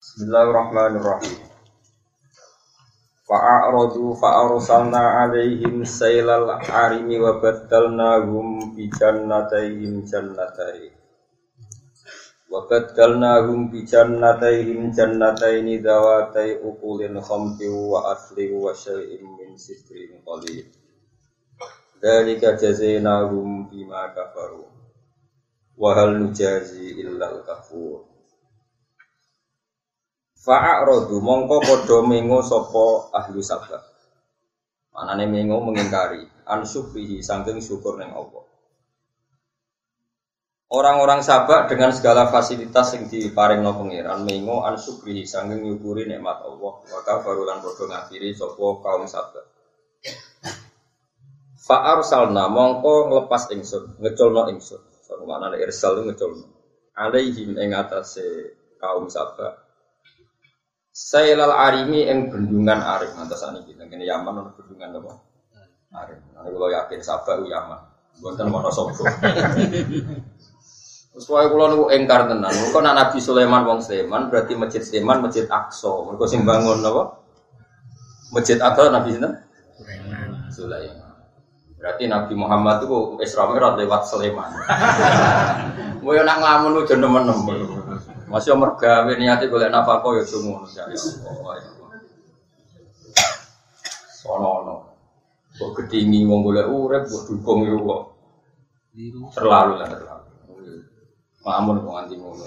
Bismillahirrahmanirrahim. Fa'aradu fa'arsalna alaihim sailal arimi wa baddalnahum bi jannatayhim jannatayn. Wa baddalnahum bi jannatayhim jannatayn dawatay ukulin khamti wa asli wa syai'in min sidrin qalil. Dzalika jazainahum bima kafaru. Wa hal nujazi illal kafur. Fa'arodu mongko podo mengo sopo ahlu sabak. Manane mengo mengingkari an syukrihi sangking syukur neng Allah. Orang-orang sabak dengan segala fasilitas yang diparing no pengiran mengo an syukrihi sangking nyukuri nikmat Allah. Maka barulan podo ngafiri sopo kaum sabak. Fa'ar salna mongko ngelepas ingsun, ngecolno ingsun. So, mana irsal ngecolno. Alaihim ing kaum sabak Sailal arimi yang bendungan arim ani kita ini Yaman ada bendungan apa? Arim. Nanti kalau yakin sabar u Yaman. Bukan mau sobo. Terus kalau kalau nunggu engkar tenan, kok nak Nabi Sulaiman wong Sulaiman berarti masjid Sulaiman masjid Aqsa. Mereka sing bangun apa? Masjid Aqsa Nabi Sulaiman. Sulaiman. Berarti Nabi Muhammad itu Isra Mi'raj lewat Sulaiman. Mau yang nak ngelamun lu jodoh menem. Masih umur gawe boleh nafako ya semua ya Allah. Sono no. Kok kedingi wong boleh urep kok dukung yo kok. Terlalu lah terlalu. Mamun kok nganti ngono.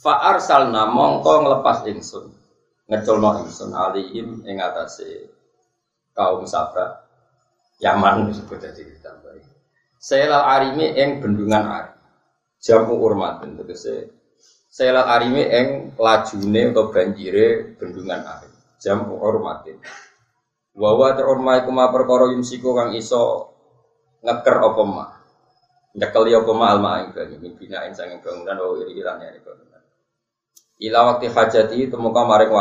Fa arsalna mongko nglepas ingsun. Ngeculno ingsun alihim ing atase kaum Sabah Yaman disebut jadi ditambahi. Selal arimi ing bendungan Ari jamu urmatin tegese selat arime eng lajune atau banjire bendungan air jamu urmatin wawa terormai kuma perkara yumsiku kang iso ngeker apa ma nyekel ya alma ing banyu bina ing sanging bangunan wa iri ilane ing bangunan. Ila waktu hajati temuka maring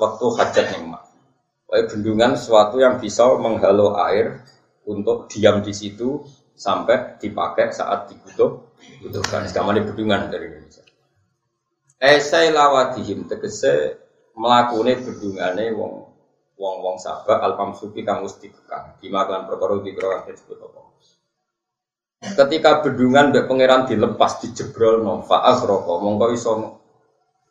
waktu hajat ning ma bendungan sesuatu yang bisa menghalau air untuk diam di situ sampai dipakai saat dibutuh butuhkan sekarang bedungan dari Indonesia. Esai lawatihim tegese melakukan bedungane wong wong wong sabak alpam supi kang mesti kekang dimakan perkara dikira disebut apa. Ketika bedungan mbek pangeran dilepas dijebrol no faas roko mongko iso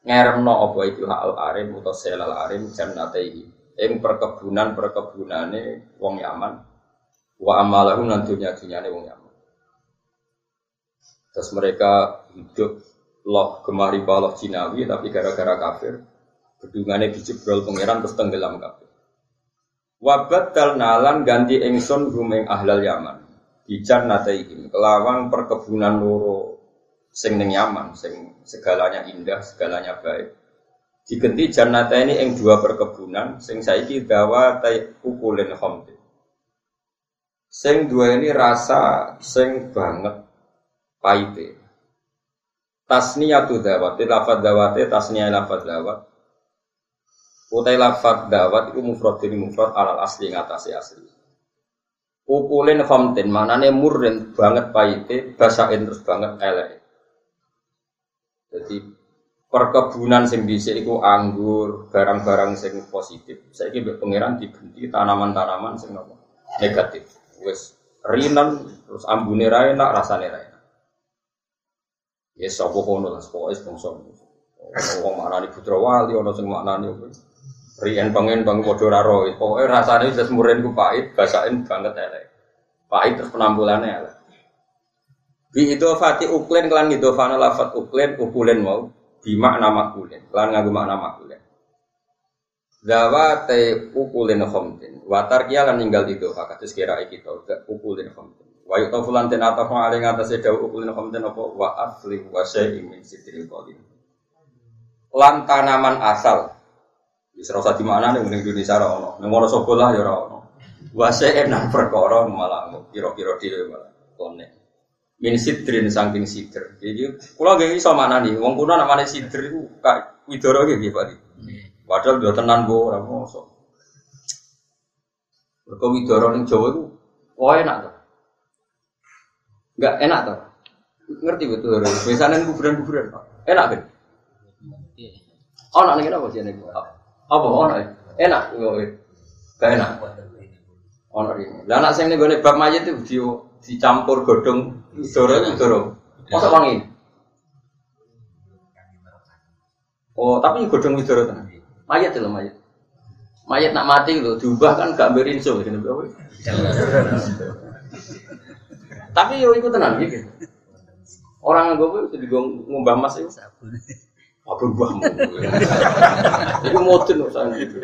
ngeremno apa itu hal arim utawa selal arim jannataihi ing perkebunan perkebunane wong Yaman wa amalahu nan dunya dunyane wong Yaman. Terus mereka hidup loh kemari baloh Cinawi tapi gara-gara kafir bedungannya dijebrol pangeran terus tenggelam kafir. Wabat dal nalan ganti engson rumeng ahlal Yaman. Bijan nataihim kelawan perkebunan loro sing ning Yaman, sing segalanya indah, segalanya baik. Digenti jannata ini eng dua perkebunan sing saiki dawa tai ukulin khamdi. Sing dua ini rasa sing banget paite. Tasniyatu dawat, lafad dawate tasniyah lafad dawat. Utai lafad dawat itu mufrad ini mufrad alal asli ngatasi asli. Ukulin khamtin manane murren banget paite, basain terus banget elek. Jadi perkebunan sing dhisik iku anggur, barang-barang sing positif. Saiki mbek pangeran dibenti tanaman-tanaman sing negatif. Wes rinan terus ambune ra enak, rasane ra enak. Ya sapa kono lah, pokoke bangsa. Wong maknani putra wali ana sing maknani Rien pengen bang padha ra ro. Pokoke rasane wis muren ku pahit, basain banget elek. Pahit terus penampilannya elek. Bi itu fati uklen kelan itu fana lafat uklen ukulen mau bima nama kulen kelan ngagu makna makulen. Dawa te ukulin khomtin. Watar kia lan ninggal itu kados kira iki to ukulin khomtin. Wa yuta fulan ten ataf aling atase dawa ukulin khomtin apa wa asli wa syai'in min sitril qadim. Lan tanaman asal Wis ora usah dimaknani ning Indonesia ora ono. Ning Wonosobo lah ya ono. Wase enak perkara malah kira-kira dhewe malah kone. Min sidrin saking sidr. Jadi kula nggih iso maknani wong kuno namane sidr kak widoro nggih Pak. Padahal dia tenan go ora mosok. Mergo widoro ning Jawa iku oh enak to. Enggak enak to. Ngerti betul. Biasanya kuburan-kuburan. Enak kan? Oh, nak nih apa sih nih? Apa? Oh, nak enak, gak enak. Oh, nak ini. Lah anak saya nih gue bab mayat itu di dicampur godong dorong dorong. Masa wangi? Oh, tapi godong widoro tenan. Mayat itu mayat. Mayat nak mati itu diubah kan gak berinso gitu. Tapi yo ikut tenan gitu. Orang gue itu ngubah mas itu. Apa buahmu? Itu modern urusan gitu.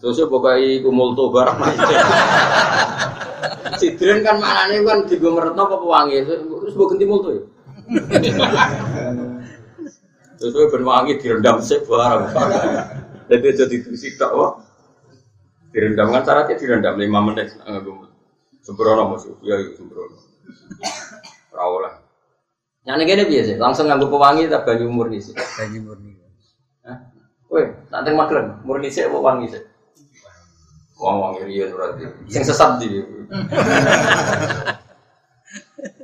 Terus ya pokoknya iku multo barang macam. Sidren kan maknanya kan di gue meretno apa wangi. Terus gue ganti multo ya. Terus gue berwangi direndam sih barang. Jadi jadi tusi tak wah. Direndam kan syaratnya direndam lima menit. Sembrono musuh, ya sembrono. Rawol lah. Yang ini biasa, langsung nganggo pewangi tak banyu murni sih. Banyu murni. Woi, nanti maklum, murni sih apa wangi sih? Wong wangi riyen berarti. Sing sesat di.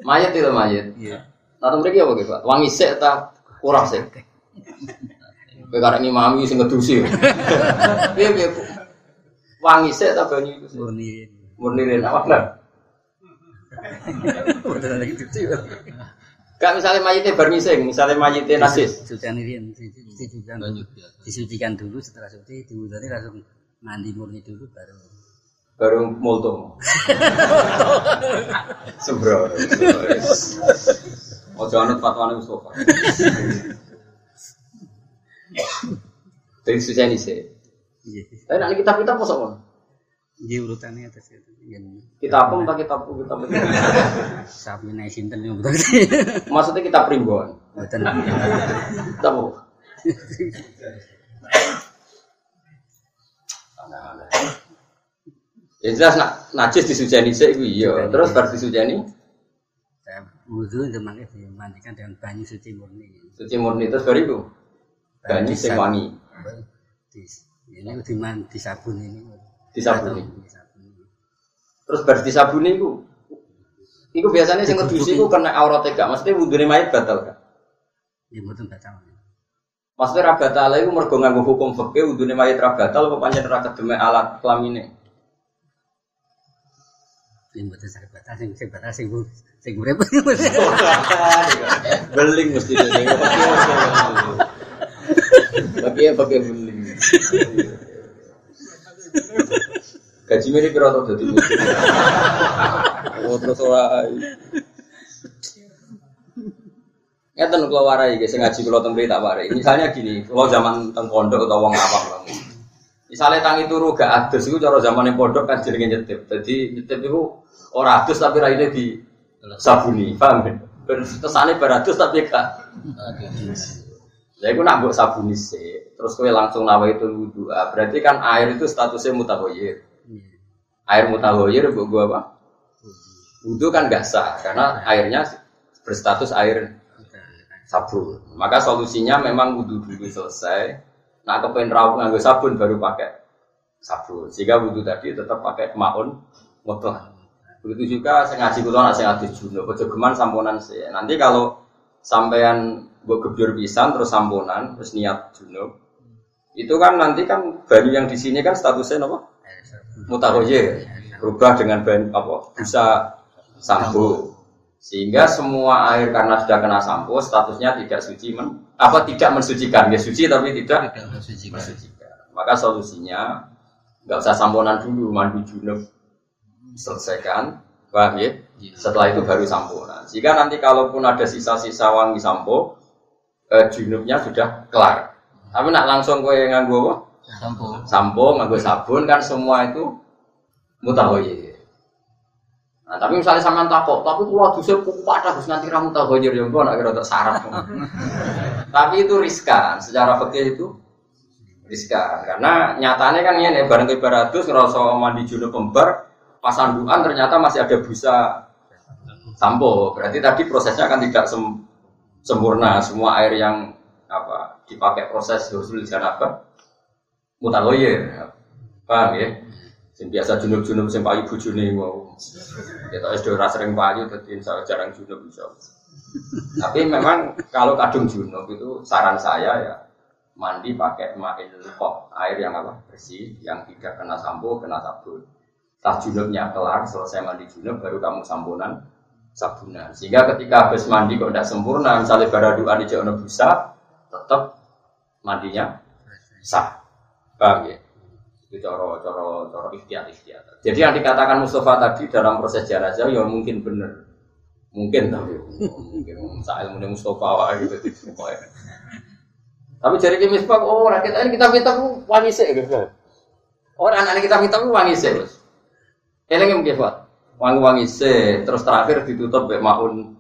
mayat itu mayat. Iya. Nah, mereka apa gitu, Pak? Wangi sih tak kurang sih. Kowe karek ngimami sing ngedusi. Piye piye? Wangi sih banyu itu sih. Murni. Murni riyen apa lah? Betul lagi itu. Gak misalnya mayitnya bermising, misalnya mayitnya nasis. Sucian ini disucikan disucikan dulu setelah suci diwudani langsung mandi murni dulu baru Baru multo. Sembro. Ojo anut fatwane Mustafa. Dari susah ini sih. iya Tapi nanti kitab kita apa sama? dia urutannya atas itu yang Kita apa entah kitab kita apa? sapi naik sinten yang betul Maksudnya kita primbon. betul Kita? Aneh-aneh. Ya jelas nak najis disujani sih, iya. Terus baru disujani, wudhu itu makanya dimandikan dengan banyu suci murni suci murni terus baru itu. Banyu sing wangi, ini diman disabun ini disabuni. Terus baru disabuni itu. Iku biasanya sing ngedusi iku kena auratnya gak, maksudnya wudune mayit batal gak? ya betul batal Maksudnya ra batal iku mergo nganggo hukum fikih wudune mayit ra batal apa pancen ra kedeme alat kelamine. Yang betul sakit batal sing sing batal sing sing beling mesti dene. Tapi ya pakai beling. Gaji mirip kira dadi mesti. Oh terus ora. Ngeten kula warai sing ngaji kula teng tak warai. Misalnya gini, kalau zaman teng atau wong awam lah. Misalnya tangi turu gak adus itu cara zaman yang pondok kan jenenge nyetip. Jadi nyetip itu ora adus tapi raine di sabuni, paham kan? Kesane beradus tapi gak Ya itu nak mbok sabuni sih. Terus kowe langsung nawa itu wudhu. Berarti kan air itu statusnya mutahoyir. Air mutahoyir mbok gua apa? Wudhu kan gak sah karena airnya berstatus air sabun. Maka solusinya memang wudhu dulu selesai. Nah kepengen rawuh nganggo sabun baru pakai sabun. Sehingga wudhu tadi tetap pakai maun mutlak. Begitu juga saya ngaji kulo nak saya ngaji junub. Ojo geman samponan sih. Nanti kalau sampean buat gebyur pisan terus samponan terus niat junub itu kan nanti kan banyu yang di sini kan statusnya apa? Mutahoyir berubah dengan banyu apa? Bisa sampo sehingga semua air karena sudah kena sampo statusnya tidak suci men, apa tidak mensucikan? Ya suci tapi tidak mensucikan. maka solusinya nggak usah samponan dulu mandi junub. Selesaikan. Paham ya? Setelah itu baru samponan. Jika nanti kalaupun ada sisa-sisa wangi sampo eh, junubnya sudah kelar. Tapi nak langsung kue nganggo apa? sampo. Sampo nganggo sabun kan semua itu mutahoyir Nah, tapi misalnya sama takut, tapi kalau dusnya kupat harus nanti ramu tahu aja yang gua nak kira tersarap. tapi itu riskan, secara fikih itu riskan karena nyatanya kan ini barang ke baratus ngerasa mandi junub pembar pas sanduan ternyata masih ada busa sampo berarti tadi prosesnya kan tidak sem- sempurna semua air yang apa dipakai proses husul janabah mutaloyer paham ya Sing biasa junub-junub sing payu bojone mau. Kita wis ora sering payu dadi insya Allah jarang junub insya. Tapi memang kalau kadung junub itu saran saya ya mandi pakai mail kok air yang apa bersih yang tidak kena sampo kena sabun. Setelah junubnya kelar selesai mandi junub baru kamu sampunan sabunan. Sehingga ketika habis mandi kok tidak sempurna, misalnya bara doa di jono bisa, tetap mandinya sah. Paham ya? Itu coro coro coro ikhtiar ikhtiar. Jadi yang dikatakan Mustafa tadi dalam proses jenazah ya mungkin benar. Mungkin tapi mungkin saya ilmu Mustafa wah gitu Tapi jadi kita misbah, oh kita ini kita kita wangi sih gitu. Oh anak-anak kita kita wangi sih. Eleng yang wangi-wangi se terus terakhir ditutup be maun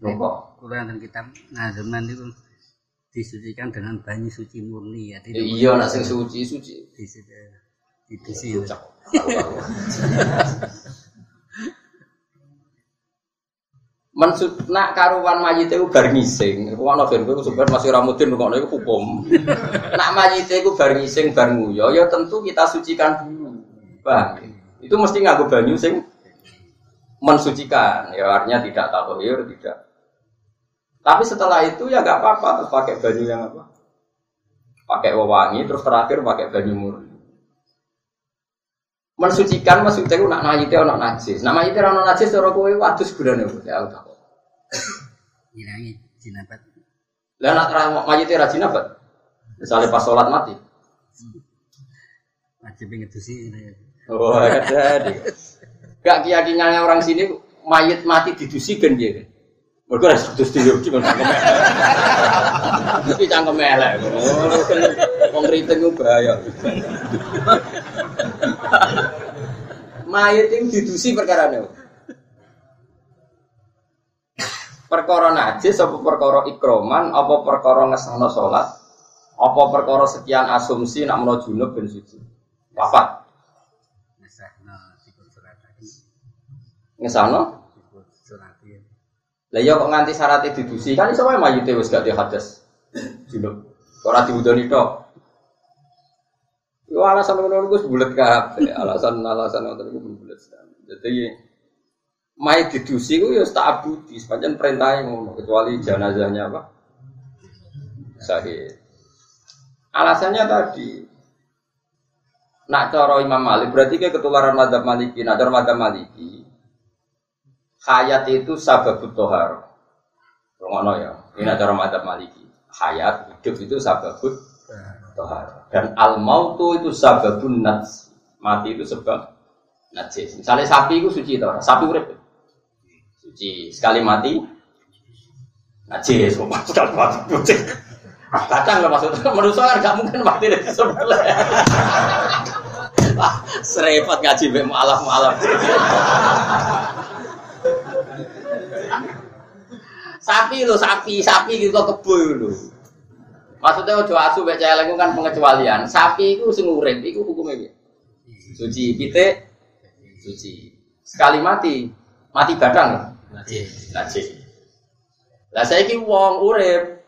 nopo Quran dan kitab nazaman itu disucikan dengan banyu suci murni ya tidak iya nak sing suci suci di sini Mensud nak karuan mayit itu bar ngising. Iku ana ben kowe sebenarnya masih ramudin kok itu hukum. nak mayit itu bar ngising bar nguyo ya tentu kita sucikan dulu. Bang. Itu mesti nganggo banyu sing mensucikan. Ya artinya tidak tahoir, tidak. Tapi setelah itu ya nggak apa-apa pakai baju yang apa? Pakai wewangi terus terakhir pakai baju murni. Mensucikan maksudnya itu nak najis nak najis. Nama itu orang najis cara kowe wadus gulane ya udah. Ngilangi jinabat. Lah nak mayite ra jinabat. Misalnya pas sholat mati. Wajib ngedusi. Oh, ada. Gak keyakinannya orang sini mayat mati didusikan dia. Mereka ada satu studio cuma cangkem Tapi cangkem elek. Wong kriting ku bahaya. Mayat yang didusi perkara ini. Perkara najis apa perkara ikroman apa perkara ngesana sholat apa perkara sekian asumsi nak menuju junub ben suci. Papat. Ngesano? Lah iya kok nganti syaratnya didusi kan iso wae mayite wis gak hadas. Junub. Ora diudoni tok. Yo alasan ngono iku bulet kabeh. Alasan-alasan ngono iku bulet. Jadi mayit didusi ku ya tak abudi, sepanjang perintahnya ngono kecuali jenazahnya apa? Sahih. Alasannya tadi Nak coro Imam Malik berarti ke ketularan madhab Maliki. Nak coro madhab Maliki hayat itu sababut tohar. Ngono ya. Ini cara madzhab Maliki. Hayat hidup itu sababut tohar. Dan al mautu itu sababun nats. Mati itu sebab najis. Misalnya sapi itu suci toh. Sapi urip. Suci. Sekali mati najis. Sekali mati suci. Kadang lah maksudnya manusia kan gak mungkin mati dari sebelah. Serepot ngaji be malam malam. Sapi lo sapi, sapi gitu kebo lo. Maksudnya ojo asu baca celeng kan pengecualian. Sapi itu sing urip iku hukumnya Suci pite suci. Sekali mati, mati badang. Najis. Najis. Lah saiki wong urip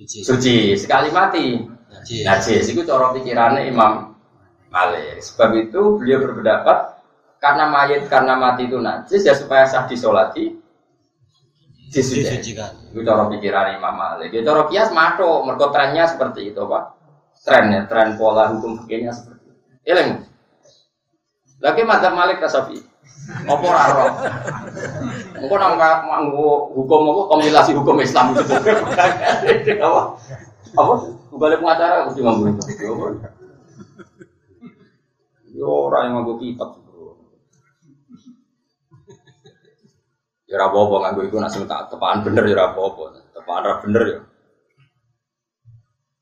suci. Suci, sekali mati. Najis. Najis iku cara pikirannya Imam Malik. Sebab itu beliau berpendapat karena mayat karena mati itu najis ya supaya sah disolati disucikan. Itu cara pikiran Imam Malik. Ya cara kias mato, mergo trennya seperti itu, Pak. Trennya, tren pola hukum fikihnya seperti itu. Ilmu. Lagi madzhab Malik Rasafi. Apa ora ora? Engko nang nganggo hukum apa kompilasi hukum Islam itu. Apa? Apa? Balik pengacara mesti nganggo itu. Yo ora yang nganggo kitab. Ya ora apa-apa nganggo iku nek tak tepaan bener ya ora apa-apa. Tepaan ora bener ya.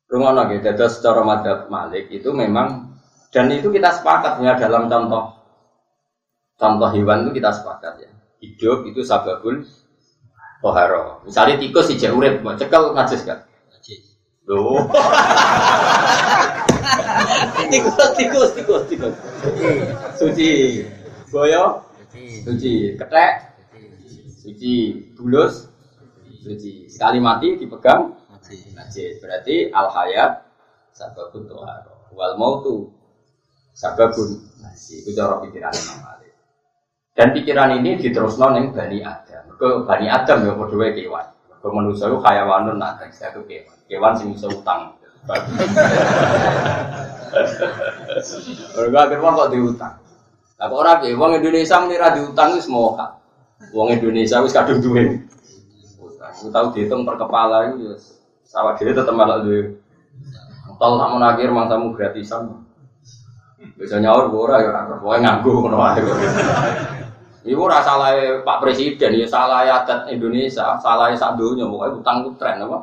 Rumah lagi, jadi secara madhab Malik itu memang dan itu kita sepakat ya dalam contoh contoh hewan itu kita sepakat ya hidup itu sababul toharo misalnya tikus si urip mau cekal najis kan najis loh tikus tikus tikus tikus suci boyo suci ketek suci bulus suci sekali mati dipegang najis berarti al hayat sababun toharo wal mautu sababun najis itu cara pikiran Imam Malik Dan pikiran ini diterusno ning Bani Adam. Ke Bani Adam ya wae kewan. Ke manusa ku hayawanun nak aku kewan. Kewan sing iso utang. Mereka akhirnya kok diutang. Lah kok ora piye wong Indonesia muni ra diutang wis moha. Wong Indonesia wis kadung duwe. Aku tahu dihitung per kepala itu ya sawah dhewe tetep malah duwe. Tol tak mau akhir mangsamu gratisan. Bisa nyaur ora ya ora pokoke nganggo ngono wae. Iku ora salah Pak Presiden ya salah adat Indonesia, salah sak donya pokoke utang ku tren apa?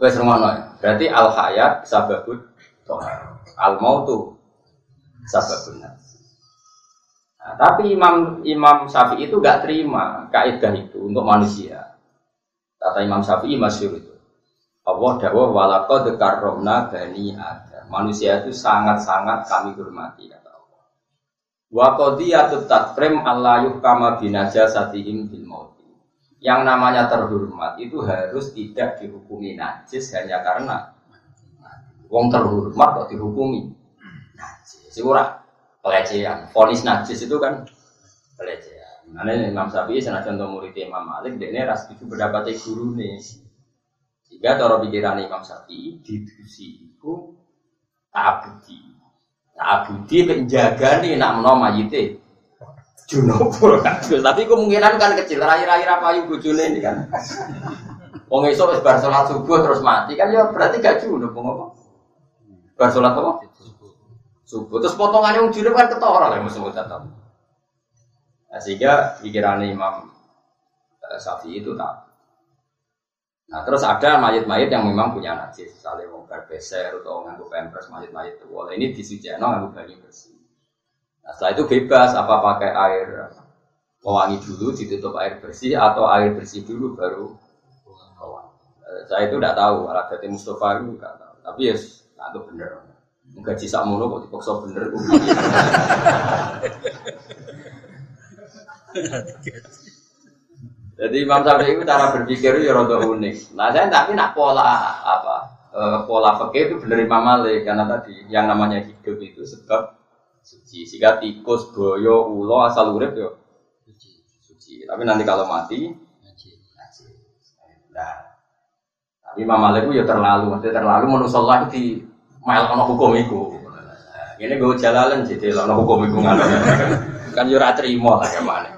Wes rumono. Berarti al hayat sababut tohar. Al mautu sababun. Nah, tapi Imam Imam Syafi'i itu gak terima kaidah itu untuk manusia. Kata Imam Syafi'i masyhur itu. Allah dawuh walaqad karramna bani Adam. Manusia itu sangat-sangat kami hormati kata Allah. Wa qadiyatut takrim Allah yuhkama binajasatihim bil mauti. Yang namanya terhormat itu harus tidak dihukumi najis hanya karena wong terhormat kok dihukumi najis. Pelecehan. Fonis najis itu kan pelecehan. Nah, Imam Syafi'i senajan contoh murid Imam Malik, dia ini ras itu pendapat guru nih. Sehingga cara pikiran Imam Syafi'i didusi itu abudi. Abudi penjaga nih nak menawa mayite. Junub Tapi kemungkinan kan kecil. Rai-rai rapayu bojone ini kan. Wong wis bar salat subuh terus mati kan ya berarti gak junub apa? Bar salat apa? Subuh. Terus potongannya wong junub kan ketara lah musuh tetap. Nah, sehingga pikiran Imam eh, Syafi'i itu tak Nah terus ada mayat-mayat yang memang punya najis, misalnya mau berbeser atau nganggu pampers mayat-mayat itu, boleh ini disucikan nganggu banyu bersih. Nah setelah itu bebas apa pakai air pewangi dulu ditutup air bersih atau air bersih dulu baru pewangi. Eh, saya itu tidak tahu, alat Mustafa itu tidak tahu. Tapi ya, nah, itu benar. Jisa mulu kok dipaksa bener. Jadi Imam Syafi'i itu cara berpikir ya rada unik. Nah saya tapi nak pola apa eh, pola fikih itu benar Imam Malik karena tadi yang namanya hidup itu sebab suci. Sehingga tikus, boyo, ulo asal urip yo suci. suci. Tapi nanti kalau mati Nah, tapi Imam Malik itu ya terlalu, maksudnya terlalu menurut Allah di mail ono hukum. Nah, ini gue jalalan jadi ono hukum itu kan yo terima lah gimana.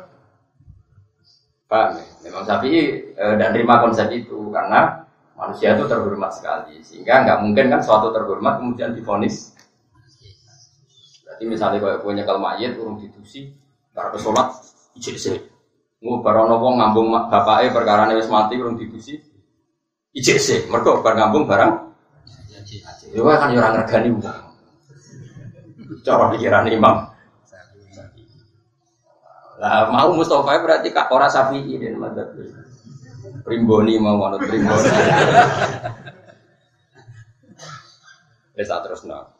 Paham ya? Memang sapi e, dan terima konsep itu karena manusia itu terhormat sekali sehingga nggak mungkin kan suatu terhormat kemudian difonis. Berarti misalnya kalau punya kalau mayat urung ditusi, para pesolat ijek Ngu barono wong ngambung bapake perkara wis mati urung ditusi ijek sih. Mereka bar ngambung barang. Ya kan ya orang regani wong. Cara pikiran imam. Lah mau Mustafa berarti kak ora Syafi'i dan madzhab. Primboni mau manut primboni. Wis terus no.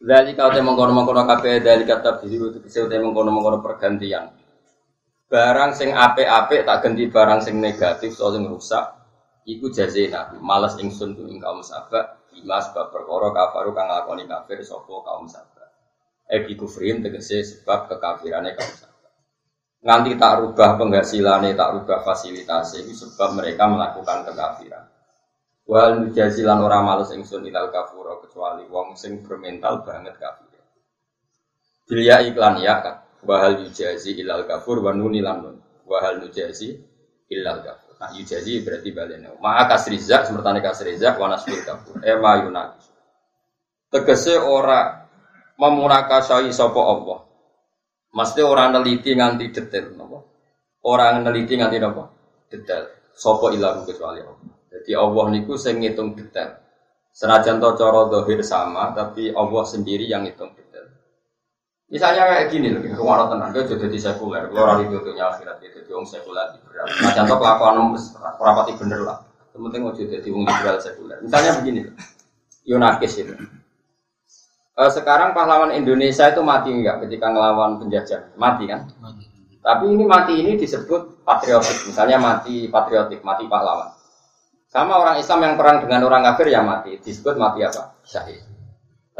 Dari kau temu mengkono mengkono kafe dari kata biru itu bisa temu mengkono mengkono pergantian. Barang sing ape-ape tak ganti barang sing negatif soal sing rusak. Iku jazina, malas ingsun tu ing kaum lima sebab perkara kafaru kang lakoni kafir sopo kaum sahabat. Ebi kufrin tegese sebab kekafirannya kaum sahabat nganti tak rubah penghasilannya, tak rubah fasilitasnya itu sebab mereka melakukan kekafiran. Wal mujazilan orang males ingsun ilal kafuro kecuali wong sing bermental banget kafir. Bilya iklan ya kan. Wahal yujazi ilal kafur wa nuni nun. Wahal yujazi ilal kafur. Nah yujazi berarti balene. Ma'a kasrizak semertane kasrizak wa nasbil kafur. Ema yunak. Tegese ora memurakasai sapa Allah Maksudnya orang neliti nganti detail, nopo. Orang neliti nganti nopo detail. Sopo ilahu kecuali Allah. Jadi Allah niku sing ngitung detail. Senajan to dohir sama, tapi Allah sendiri yang ngitung. Misalnya kayak gini loh, rumah tenang, dia jadi sekuler, kalau orang itu akhirat itu jadi orang sekuler liberal. Nah contoh kelakuan om rapati bener lah. Penting mau jadi orang liberal sekuler. Misalnya begini loh, Yunakis itu. Uh, sekarang pahlawan Indonesia itu mati enggak ketika ngelawan penjajah? Mati kan? Mati. Tapi ini mati ini disebut patriotik. Misalnya mati patriotik, mati pahlawan. Sama orang Islam yang perang dengan orang kafir ya mati, disebut mati apa? Syahid.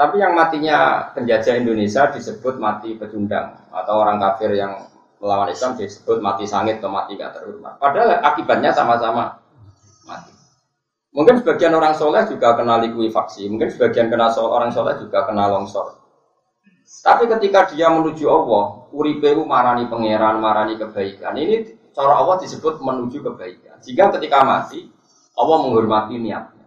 Tapi yang matinya penjajah Indonesia disebut mati pecundang atau orang kafir yang melawan Islam disebut mati sangit atau mati gak terhormat. Padahal akibatnya sama-sama mati. Mungkin sebagian orang soleh juga kena likuifaksi, mungkin sebagian kena orang soleh juga kena longsor. Tapi ketika dia menuju Allah, uripewu marani pangeran, marani kebaikan. Ini cara Allah disebut menuju kebaikan. Jika ketika mati, Allah menghormati niatnya.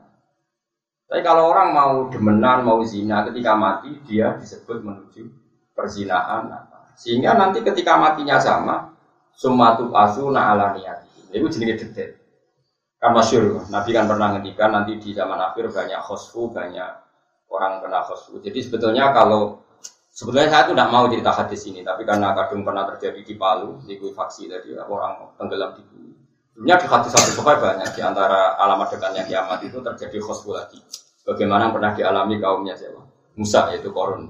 Tapi kalau orang mau demenan, mau zina, ketika mati dia disebut menuju perzinahan. Sehingga nanti ketika matinya sama, sumatu asuna ala niyati. Itu jenis detail. Kan masyur, Nabi kan pernah ngendikan nanti di zaman akhir banyak khosfu, banyak orang kena khosfu. Jadi sebetulnya kalau Sebetulnya saya tuh tidak mau cerita hadis ini, tapi karena kadung pernah terjadi di Palu, di faksi tadi orang tenggelam di bumi. Sebenarnya di hadis satu banyak di antara alamat dekatnya kiamat itu terjadi khosbu lagi. Bagaimana pernah dialami kaumnya siapa? Musa yaitu Korun.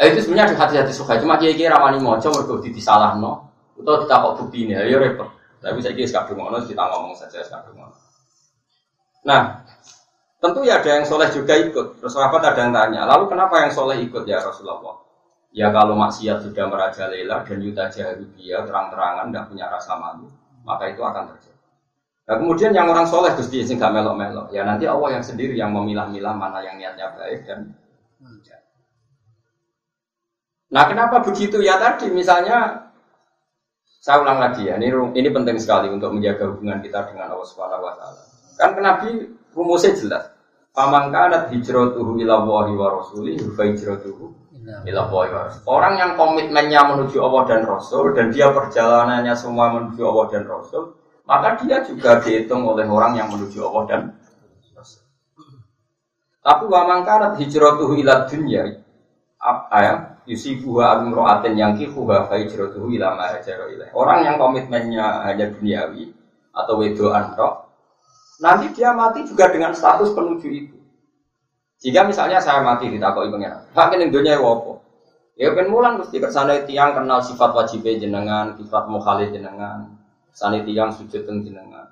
Eh, itu sebenarnya di hati-hati suka cuma kiai kiai ramani mojo mergo salah no, atau kok bukti ini, ya repot. Tapi saya kira sekarang ngono kita ngomong saja sekarang ngono. Nah, tentu ya ada yang soleh juga ikut. Terus ada yang tanya, lalu kenapa yang soleh ikut ya Rasulullah? Ya kalau maksiat sudah merajalela dan yuta dia terang-terangan tidak punya rasa malu, maka itu akan terjadi. Nah kemudian yang orang soleh Gusti sing gak melok-melok, ya nanti Allah yang sendiri yang memilah-milah mana yang niatnya baik dan. Nah kenapa begitu ya tadi misalnya saya ulang lagi ya ini ini penting sekali untuk menjaga hubungan kita dengan Allah Subhanahu Wa Taala. Kan Nabi rumusnya jelas. Pamangkanat hijratuhu ila Allahi wa rasulih fa hijratuhu Orang yang komitmennya menuju Allah dan Rasul dan dia perjalanannya semua menuju Allah dan Rasul, maka dia juga dihitung oleh orang yang menuju Allah dan. Tapi wa mangkanat hijratuhu ila dunya ya yusibuha amro'atin yang kifuha fa hijratuhu ila ma Orang yang komitmennya hanya duniawi atau wedoan tok, nanti dia mati juga dengan status penuju itu. Jika misalnya saya mati di takoi pengiran, hakin yang dunia wopo. Ya kan mulan mesti kersane tiang kenal sifat wajib jenengan, sifat mukhalif jenengan, sani tiang sujud teng jenengan.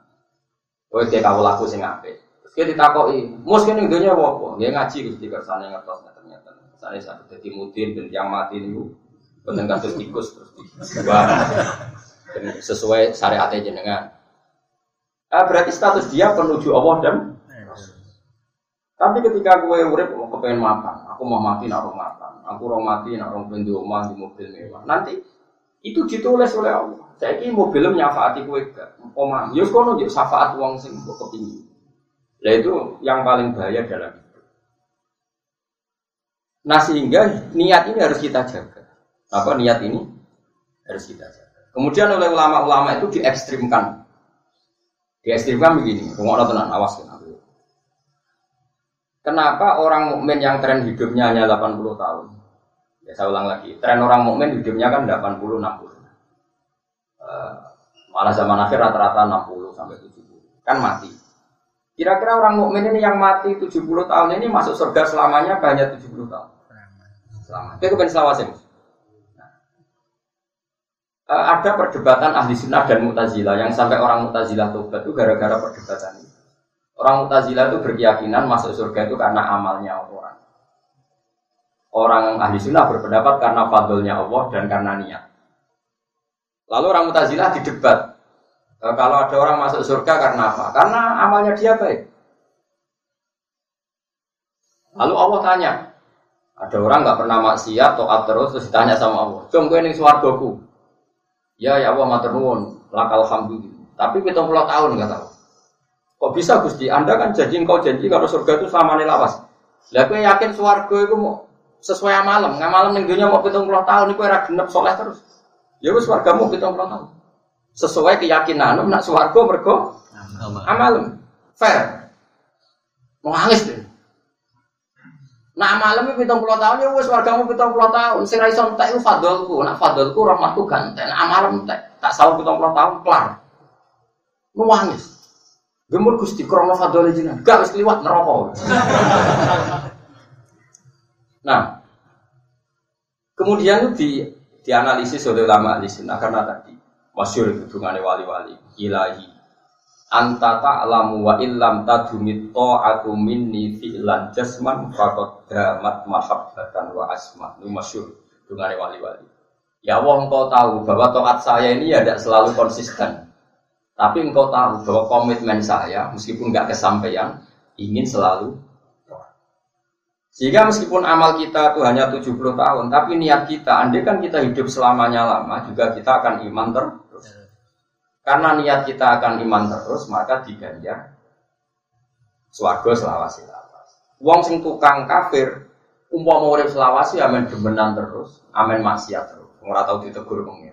Kowe dia kau laku sing apik. Terus dia ditakoi, mus kene dunia wopo? Dia ngaji Gusti kersane ngertos ternyata. Saya satu jadi mutin dan tiang mati niku boten kados tikus terus sesuai syariat jenengan. Ah, berarti status dia penuju Allah dan tapi ketika gue urip mau kepengen makan, aku mau mati nak makan, aku mau mati nak rong rumah di mobil mewah. Nanti itu ditulis oleh Allah. Saya ini mobil nyafaati gue gak, omah. Yus kono yuk syafaat uang sing gue kepingin. Nah itu yang paling bahaya dalam itu. Nah sehingga niat ini harus kita jaga. Apa niat ini harus kita jaga. Kemudian oleh ulama-ulama itu diekstrimkan. Diekstrimkan begini, rumah tenang, awas kan. Kenapa orang mukmin yang tren hidupnya hanya 80 tahun? Ya saya ulang lagi, tren orang mukmin hidupnya kan 80 60. Uh, malah zaman akhir rata-rata 60 sampai 70. Kan mati. Kira-kira orang mukmin ini yang mati 70 tahun ini masuk surga selamanya banyak 70 tahun. Selama. Itu kan selawasin. Nah. Uh, ada perdebatan ahli sunnah dan mutazilah yang sampai orang mutazilah tobat itu gara-gara perdebatan ini. Orang Mu'tazilah itu berkeyakinan masuk surga itu karena amalnya orang. Orang ahli sunnah berpendapat karena fadlnya Allah dan karena niat. Lalu orang Mu'tazilah didebat. E, kalau ada orang masuk surga karena apa? Karena amalnya dia baik. Lalu Allah tanya, ada orang nggak pernah maksiat, toat terus, terus ditanya sama Allah, Jom gue ini suargoku. Ya ya Allah matur nuwun, lakal hamdu. Tapi kita puluh tahun nggak tahu. Kok bisa Gusti? Anda kan janji engkau janji kalau surga itu sama nih lawas. Lah gue yakin swarga itu mau sesuai amalam. Nggak malam ning dunia mau pitung puluh tahun itu era genep soleh terus. Ya wis mau pitung puluh tahun. Sesuai keyakinan nak swarga mergo amalem. Fair. Mau nangis deh. Nah malam itu pitung puluh tahun ya wes wargamu pitung puluh tahun. Sing iso entek itu fadolku. Nak fadolku rahmatku ganteng. Nah malam entek tak salah pitung puluh tahun kelar. Nangis. Gemur gusti krono fadole jenengan. Gak harus liwat neraka. Nah, kemudian di dianalisis oleh ulama ahli sunnah karena tadi masyur hubungannya wali-wali ilahi anta ta'lamu wa illam tadumit ta'atu minni fi'lan jasman faqad damat mahabbatan wa asma ini masyhur dengan wali-wali. Ya Allah engkau tahu bahwa taat saya ini ya tidak selalu konsisten. Tapi engkau tahu bahwa komitmen saya meskipun nggak kesampaian ingin selalu sehingga meskipun amal kita itu hanya 70 tahun, tapi niat kita, andai kan kita hidup selamanya lama, juga kita akan iman terus. Karena niat kita akan iman terus, maka diganjar swarga selawasi lawas. Wong sing tukang kafir, umpama urip selawasi amen demenan terus, amen maksiat terus. Ora tau ditegur pengen.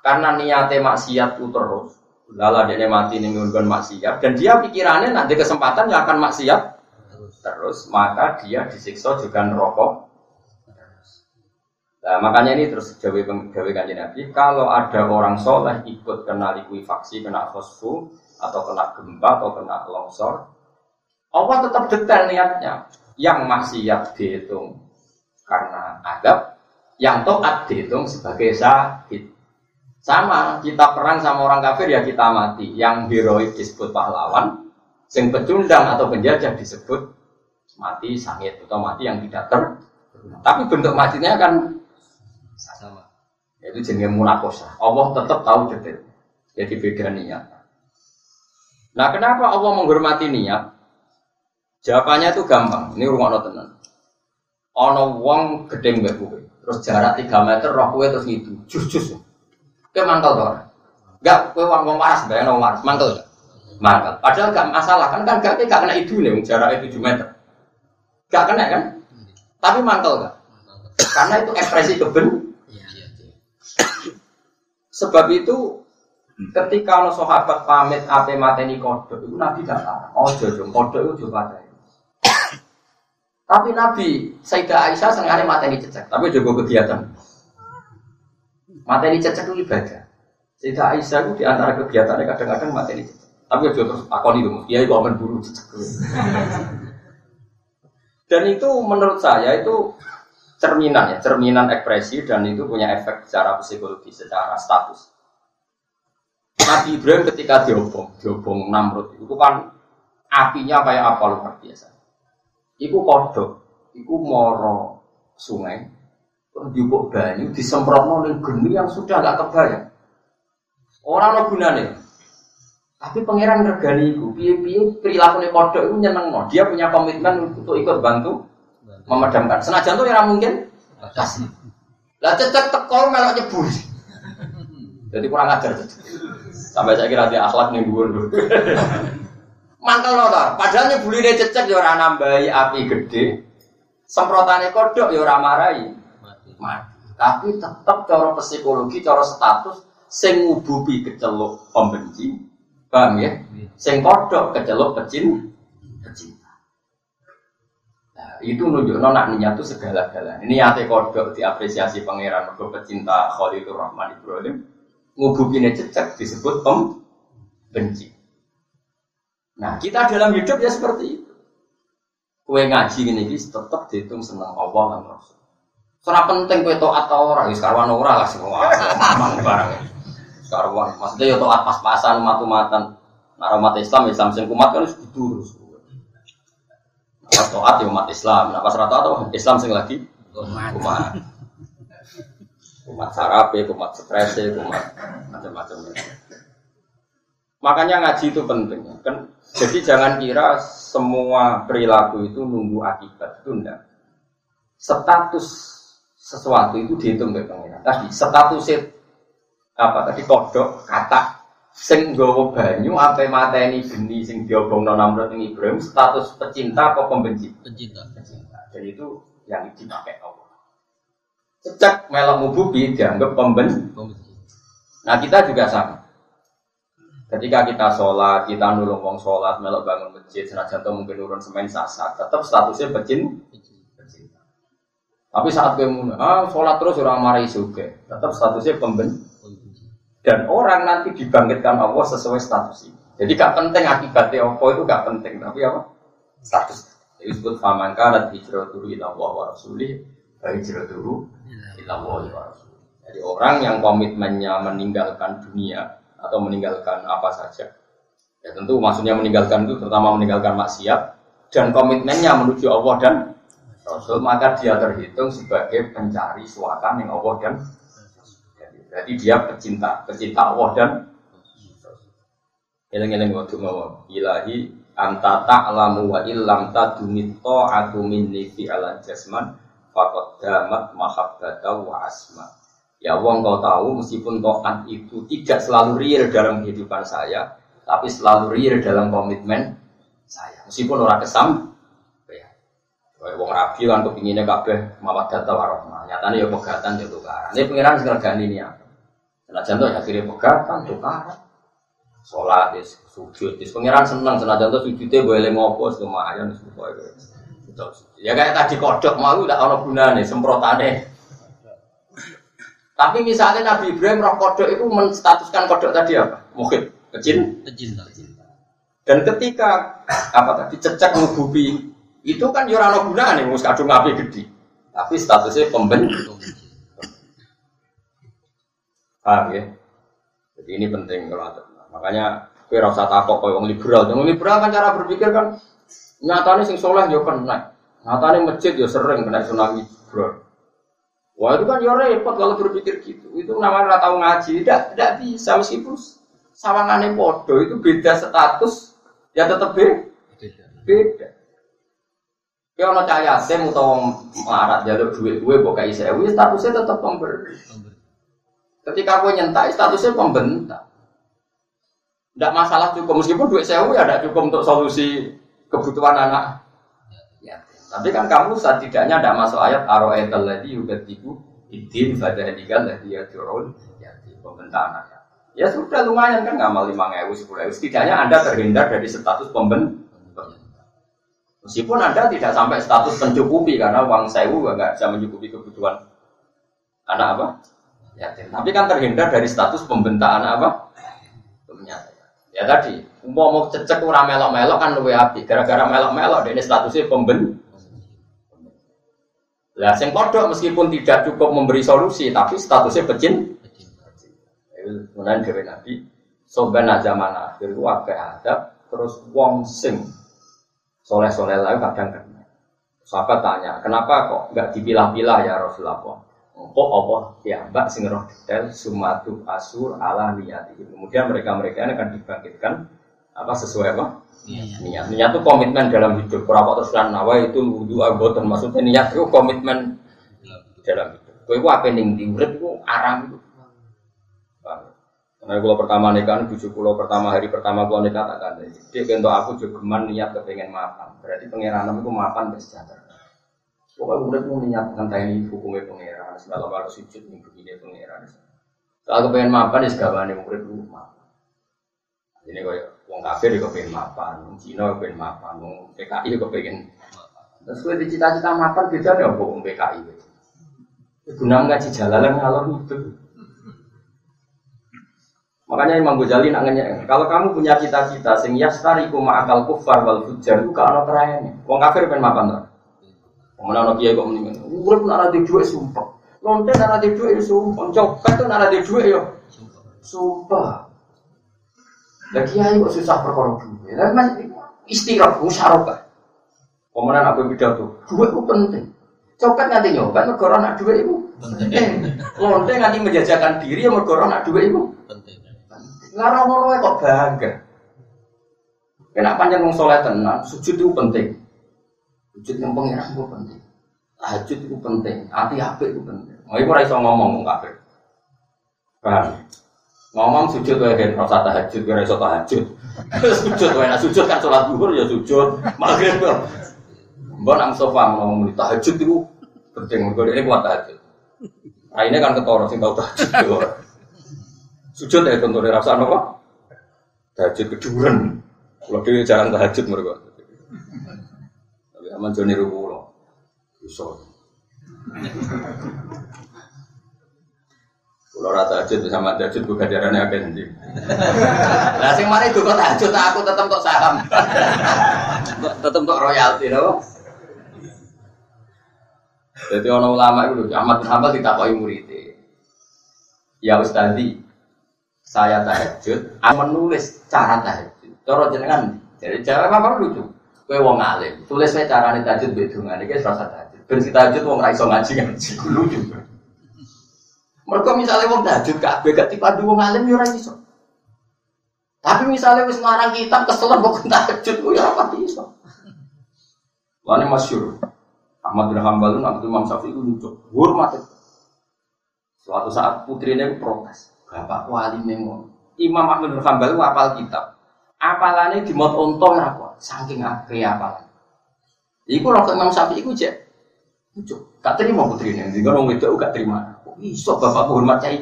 Karena niatnya maksiat itu terus, lala dia mati ning maksiat dan dia pikirannya nanti kesempatan yang akan maksiat terus maka dia disiksa juga neraka Nah, makanya ini terus jawa jawa kanjeng Nabi, kalau ada orang soleh ikut kena likuifaksi, kena fosfu, atau kena gempa, atau kena longsor, Allah tetap detail niatnya. Yang maksiat dihitung karena adab, yang toat dihitung sebagai sakit. Sama, kita perang sama orang kafir ya kita mati. Yang heroik disebut pahlawan, yang pecundang atau penjajah disebut mati sangit atau mati yang tidak ter tapi bentuk matinya kan sama yaitu jenis munakosa Allah tetap tahu detail jadi beda niat. Nah kenapa Allah menghormati niat? Jawabannya itu gampang. Ini rumah tenan. Ono wong gedeng mbek kowe terus jarak 3 meter roh kowe terus gitu jus jus. Kowe mantel to enggak kowe wong wong waras bayang wong waras. Mantel mantel padahal gak masalah kan kan gak gak kena itu nih jaraknya 7 meter Gak kena kan? Tapi mantel gak? Karena itu ekspresi keben. Sebab itu ketika no sahabat pamit ape mateni kodok itu Nabi gak tahu. Oh jodoh kodok itu deh. Tapi Nabi Sayyidah Aisyah sengaja mateni cecek, tapi juga kegiatan. Mateni cecek itu ibadah. Sayyidah Aisyah itu di antara kegiatannya kadang-kadang mateni cecek. Tapi juga terus akoni dulu, dia itu aman buru cecek. Dan itu menurut saya itu cerminan ya, cerminan ekspresi dan itu punya efek secara psikologi, secara status. Nabi Ibrahim ketika diobong, diobong Namrud itu kan apinya kayak apa luar biasa. Iku kodok, iku moro sungai, terus diubuk banyu, disemprot ning geni yang sudah nggak kebayang. Orang lo gunanya, tapi pangeran regani itu, piye-piye perilaku kodok itu nyeneng no. Dia punya komitmen untuk ikut bantu memadamkan. Senajan tuh yang mungkin kasih. Lah cecek teko melok nyebur. Jadi kurang ajar Sampai saya kira dia akhlak nih gue dulu. Mantel lo Padahal nyebuli dia cecek ya orang nambahi api gede. Semprotannya kodok ya orang marahi. Mati. Tapi tetap cara psikologi, cara status, sing ngububi keceluk pembenci, Paham ya? Sing kodok kecelok pecin pecinta. Nah, itu nunjuk nona niat itu segala-galanya. Ini ate kodok diapresiasi pangeran mergo pecinta Khalilur Rahman Ibrahim. Ngubukine cecek disebut pem benci. Nah, kita dalam hidup ya seperti itu. Kue ngaji ini tetap dihitung senang Allah dan Rasul. Soalnya penting kue toat atau orang, sekarang orang lah semua, mamang karuan. Maksudnya ya toat pas-pasan umat-umatan. Nah, umat Islam Islam sing kumat kan harus gitu Pas toat ya umat Islam. Nah pas rata atau Islam sing lagi umat. Umat sarape, umat stres, umat macam-macam. Makanya ngaji itu penting. Kan jadi jangan kira semua perilaku itu nunggu akibat itu enggak. Status sesuatu itu dihitung oleh pengiran. Tadi status apa tadi? Kodok kata sing gowo banyu apa mateni geni sing diobong Namrud ing Ibrahim status pecinta atau pembenci? Pecinta. Pecinta. Jadi itu yang dipakai Allah. Sejak melok mububi dianggap pembenci. Nah kita juga sama. Ketika kita sholat kita nulung wong sholat melok bangun masjid senajan mungkin urun semen sasar tetap statusnya pecin pecinta. Tapi saat kemudian ah sholat terus orang marahi juga tetap statusnya pembenci dan orang nanti dibangkitkan Allah sesuai status ini. Jadi gak penting akibatnya apa itu gak penting, tapi apa? Status. Jadi disebut faman kanat hijratuhu ila Allah wa rasulih wa hijratuhu ila Allah wa rasulih. Jadi orang yang komitmennya meninggalkan dunia atau meninggalkan apa saja Ya tentu maksudnya meninggalkan itu terutama meninggalkan maksiat dan komitmennya menuju Allah dan Rasul maka dia terhitung sebagai pencari suaka yang Allah dan jadi dia pecinta pecinta Allah dan Eleng-eleng waktu mau ilahi anta ta'lamu wa illam tadumi ta'atu minni fi ala jasman faqad damat mahabbata wa asma ya wong kau tahu meskipun taat itu tidak selalu real dalam kehidupan saya tapi selalu real dalam komitmen saya. Meskipun orang kesam, ya. Wong rabi kan kepinginnya kabeh data warohmah. Nyatanya ya pegatan ya tukaran. Ini pengiran ini apa? Senajan tuh akhirnya pegatan tukaran. Sholat, is, sujud, is. Pengiran seneng. Senajan tuh sujudnya boleh ngopo, lumayan. Ya kayak tadi kodok mau udah ono gunane semprotane. Tapi misalnya Nabi Ibrahim roh kodok itu menstatuskan kodok tadi apa? Mungkin kecil Kecinta. dan ketika apa tadi cecek ngububi itu kan yo ora ono gunane wis kadung api gede tapi statusnya pemben paham ya jadi ini penting kalau ada makanya kowe ora usah takok koyo wong liberal wong liberal kan cara berpikir kan nyatane sing soleh yo kena nyatane masjid yo sering kena tsunami bro Wah itu kan yo repot kalau berpikir gitu. Itu namanya ora tahu ngaji. Tidak, tidak bisa meskipun sawangane podo itu beda status ya tetap beda. Beda. Ya ono cah yatim utawa marat jaluk duit gue kok kayak sewu statusnya tetap pemberi. Ketika aku nyentak statusnya pembentak. Tidak masalah cukup meskipun duit sewu ya tidak cukup untuk solusi kebutuhan anak. Ya, tapi kan kamu setidaknya tidak masuk ayat aroetal lagi udah tibu idin pada tinggal lagi ya turun ya pembentak anak. Ya sudah lumayan kan ngamal lima ewu sepuluh ewu. Setidaknya anda terhindar dari status pemben. Meskipun anda tidak sampai status mencukupi karena uang sewu nggak bisa mencukupi kebutuhan anak apa? Yatim. Tapi kan terhindar dari status pembentaan apa? Ternyata. Ya tadi, mau mau cecek ora melok-melok kan luwe api. Gara-gara melok-melok ini statusnya pemben. Lah sing kodok meskipun tidak cukup memberi solusi tapi statusnya pecin. Kemudian dari Nabi, soban zaman akhir itu agak ada terus wong sing soleh soleh lain kadang kena. Sahabat tanya, kenapa kok nggak dipilah-pilah ya Rasulullah? Kok apa ya mbak sing roh detail sumatu asur ala niyati. Kemudian mereka mereka ini akan dibangkitkan apa sesuai apa niat. Niat itu komitmen dalam hidup. Berapa terus nawa itu wudhu anggota maksudnya niat itu komitmen dalam hidup. Kau itu apa ning diurip itu aram itu. Karena kalau pertama nikah, tujuh pulau pertama hari pertama kalau nikah tak kan. Dia untuk aku juga geman niat kepengen makan. Berarti pangeran itu mapan bersejahtera. Pokoknya udah mau niat ini hukumnya pangeran. Semalam harus sujud nih begini pangeran. Kalau kepengen mapan ya segala nih murid dulu mapan. Ini kayak wong kafir ya kepengen mapan, wong Cina kepengen mapan, wong PKI kepengen. Terus gue dicita-cita mapan beda ya wong PKI. Guna ngaji jalalan ngalor itu. Makanya Imam Ghazali nak kalau kamu punya cita-cita sing yastariku ma'akal kufar wal fujar itu kalau terakhirnya. Wong kafir pengen makan tuh. Mana anak kiai kok mendingan. Urip nak ada duit sumpah. Lonte nak ada duit sumpah. Copet tuh nak ada duit yo. Sumpah. Lah kiai kok susah perkara. Lah men istirahat musyarakah. Pemenang apa pidato? Duit itu penting. Copet nganti nyoba negara nak duit itu penting. Lonte nganti menjajakan diri ya negara nak duit itu penting. Ngarang ngono kok bangga. Kena panjang wong soleh tenan, sujud itu penting. Sujud yang pengiran itu penting. Tahajud itu penting. Hati apik itu penting. Mau ibu raiso ngomong wong kafir. Paham? Ngomong sujud wae kan rasa tahajud, ora iso tahajud. sujud wae nah sujud kan sholat zuhur ya sujud. Maghrib kok. Mbok nang sofa ngomong tahajud itu penting mergo ini kuat tahajud. Nah ini kan ketoro sing tau tahajud. Sujud ya tentu rasa apa? Tahajud keduren. Kalau dia jarang tahajud mereka. Aman joni rukulo. Bisa. Kalau rata tahajud sama tahajud bukan jarannya agak nanti. Nah, sing mari itu kok tahajud aku tetap kok saham. tetap kok royalti, no? Jadi orang ulama itu Ahmad bin Hambal ditakoki murid. Ya Ustadi, saya tahajud, aku menulis cara tahajud. Cara jenengan. Jadi jawab apa lucu. Kowe wong alim, tulis wae carane tajud bedungan iki rasa tajud. Ben si tajud wong ra iso ngaji ngaji lucu. Mereka misalnya wong tajud kabeh gak dipandu wong alim yo ora iso. Tapi misalnya wis ngarang kitab kesel kok tahajud ku ya apa iso. Lane masyhur. Ahmad bin Hanbal nak Imam Syafi'i itu lucu. Hormat itu. Suatu saat putrinya protes. Bapak wali memang. Imam Ahmad bin Hanbal itu apal kitab. Apalannya di mot untung aku. Saking akeh apalan. Iku roh Imam Syafi'i itu cek. Lucu. Gak terima putrinya. Jadi orang itu gak terima. Kok iso bapak hormat cai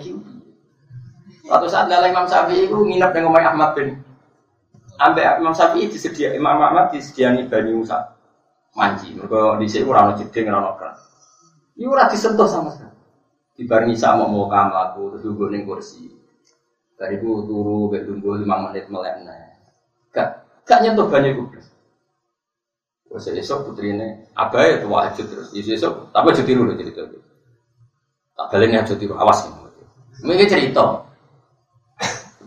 Suatu saat lala Imam Syafi'i itu nginep dengan Umar Ahmad bin Sampai Imam Syafi'i disedia, Imam Ahmad disediani Bani Musa manji. Mereka di sini kurang jeding, kurang keran. Ini kurang disentuh sama sekali. Di bareng Isa mau mau kamu aku terus duduk kursi. Dari itu turu, tunggu lima menit melekna. Gak, gak nyentuh banyak gue. Wes esok putri ini, apa ya tuh wajib terus. Yesus esok, tapi jadi dulu jadi tuh. Tak balik nih jadi awas nih. Mungkin cerita.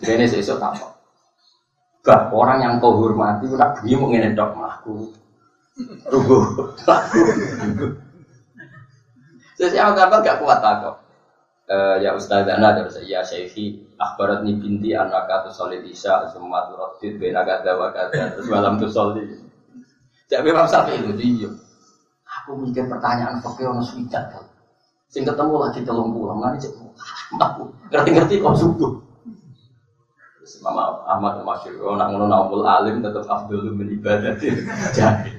Ini sesuatu apa? Bah, orang yang kau hormati, udah bunyi mau ngene dok melaku. Rugo, Saya siapa kabar gak kuat aku. Uh, ya Ustaz Ana terus ya Syekhi akhbarat ni binti anak kata solid isya semua turatid bena kata wa kata terus malam tuh solid jadi memang sampai itu dia aku mikir pertanyaan pakai orang swicat kan sing ketemu lagi telung pulang nanti cek aku ngerti-ngerti kok subuh. Mama Ahmad Masyur, oh nak ngono alim tetap min ibadah jadi.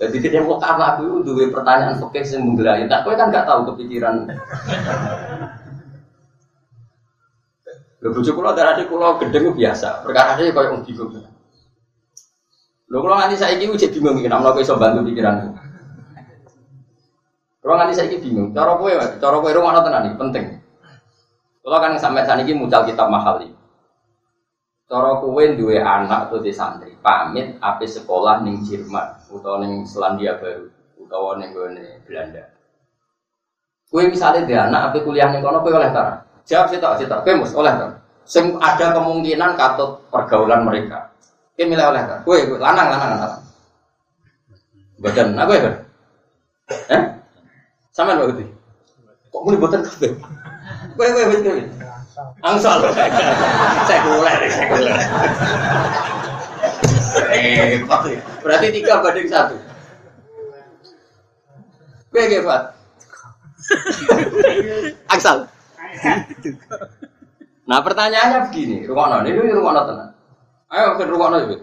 Jadi kita mau karena aku dua pertanyaan fakir yang menggelain, tak kau kan gak tahu kepikiran. Lo bujuk kulo darah di kulo gedeng biasa, perkara dia kau yang bingung. Lo kalau nanti saya ini udah bingung, kenapa lo bisa bantu pikiran? Kalau nanti saya ini bingung, cara kue, cara kue rumah tenan penting. Kalau kan sampai saat ini muncul kitab mahal ini. Cara kowe duwe anak atau di santri, pamit ape sekolah ning Jerman utawa ning Selandia Baru utawa ning gone Belanda. Kowe misalnya di anak ape kuliah ning kono kowe oleh ta? Jawab sih tak, sih tak. Kowe mus oleh ta? Sing ada kemungkinan katut pergaulan mereka. Kowe milih oleh ta? Kowe lanang lanang lanang. Badan aku ya? Eh? Sama lho. Kok muni boten kabeh? Kowe kowe kowe. Angsal. Sekuler, sekuler. Repot. Berarti tiga banding satu. Oke, oke, Pak. Angsal. Nah pertanyaannya begini, rumah ini rumah tenang. Ayo ke rumah itu.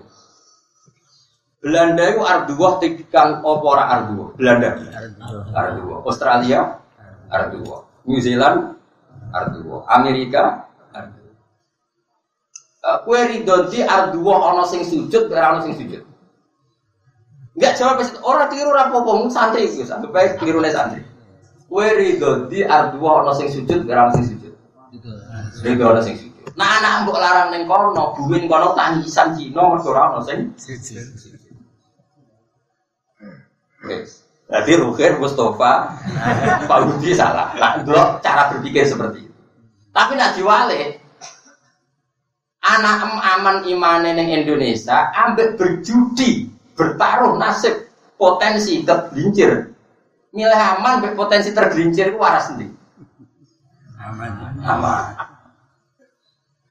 Belanda itu arduah tikang opora arduah. Belanda. Arduah. Australia arduah. New Zealand arduwa. Amerika arduwa. Uh, kue ridho di arduwa ono sing sujud, ora ono sing sujud. Enggak jawab pasti orang tiru rapopo santri itu, sampai baik tiru santri. Kue ridho di arduwa ono sing sujud, ora ono sing sujud. Ridho ono sing sujud. Nah anak mbok larang neng kono, buwin kono tangisan Cina mergo ora ono sing sujud. Yes. Jadi Rukin, Mustafa, Pak Budi salah. Nah, cara berpikir seperti itu. Tapi nak diwale, anak em aman imane neng Indonesia, ambek berjudi, bertaruh nasib, potensi tergelincir. Milih aman, ambek potensi tergelincir itu waras sendiri. Aman. Aman.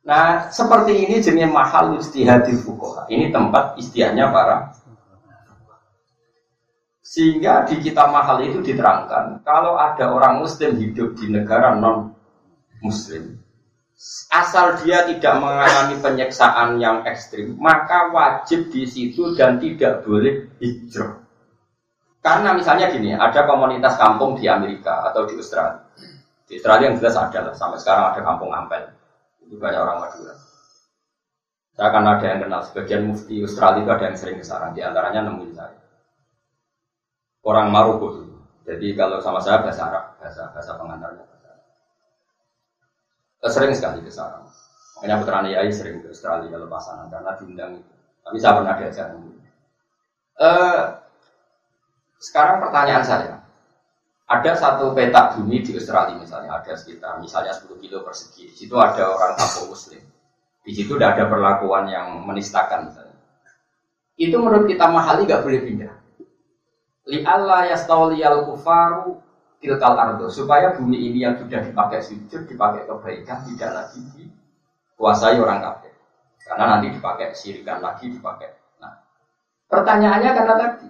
Nah, seperti ini jenis mahal istihadi fukoha. Ini tempat istiahnya para sehingga di kitab mahal itu diterangkan kalau ada orang muslim hidup di negara non muslim asal dia tidak mengalami penyeksaan yang ekstrim maka wajib di situ dan tidak boleh hijrah. Karena misalnya gini ada komunitas kampung di Amerika atau di Australia. Di Australia yang jelas ada lah sampai sekarang ada kampung Ampel. Itu banyak orang Madura. Saya akan ada yang kenal sebagian mufti Australia itu ada yang sering ke sana di antaranya nemuin saya orang Maroko Jadi kalau sama saya bahasa Arab, bahasa bahasa pengantarnya bahasa. Sering sekali ke sana. Makanya putra Yai sering ke Australia kalau pasangan karena diundang itu. Tapi saya pernah diajak uh, sekarang pertanyaan saya, ada satu peta bumi di Australia misalnya, ada sekitar misalnya 10 kilo persegi. Di situ ada orang kampung Muslim. Di situ tidak ada perlakuan yang menistakan misalnya. Itu menurut kita mahali nggak boleh pindah. Li Allah yastawliyal kufaru tilkal ardo supaya bumi ini yang sudah dipakai sujud, dipakai kebaikan tidak lagi dikuasai orang kafir. Karena nanti dipakai sirikan lagi, dipakai. Nah, pertanyaannya karena tadi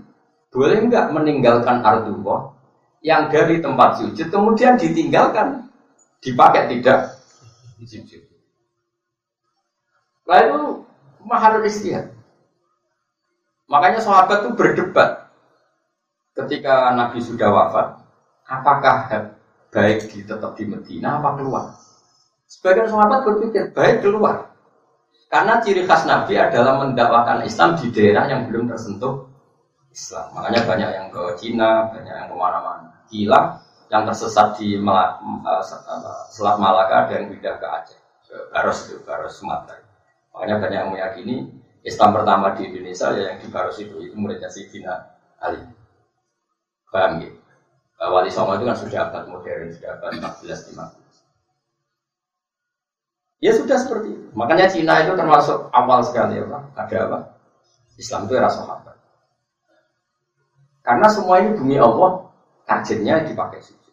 boleh nggak meninggalkan arduwa yang dari tempat sujud kemudian ditinggalkan dipakai tidak sujud. Lalu mahal istihad. Makanya sahabat itu berdebat ketika Nabi sudah wafat, apakah baik di tetap di Medina apa keluar? Sebagian sahabat berpikir baik keluar. Karena ciri khas Nabi adalah mendakwakan Islam di daerah yang belum tersentuh Islam. Makanya banyak yang ke Cina, banyak yang ke mana-mana. Gila yang tersesat di eh, Selat Malaka dan pindah ke Aceh, ke Baros itu, Baros Sumatera. Makanya banyak yang meyakini Islam pertama di Indonesia ya yang di Baros itu, itu muridnya Sayyidina Ali. Paham ya? Wali Songo itu kan sudah abad modern, sudah abad 14 15. Ya sudah seperti itu. Makanya Cina itu termasuk awal sekali ya Pak. Ada apa? Islam itu era sahabat. Karena semua ini bumi Allah, targetnya dipakai suci.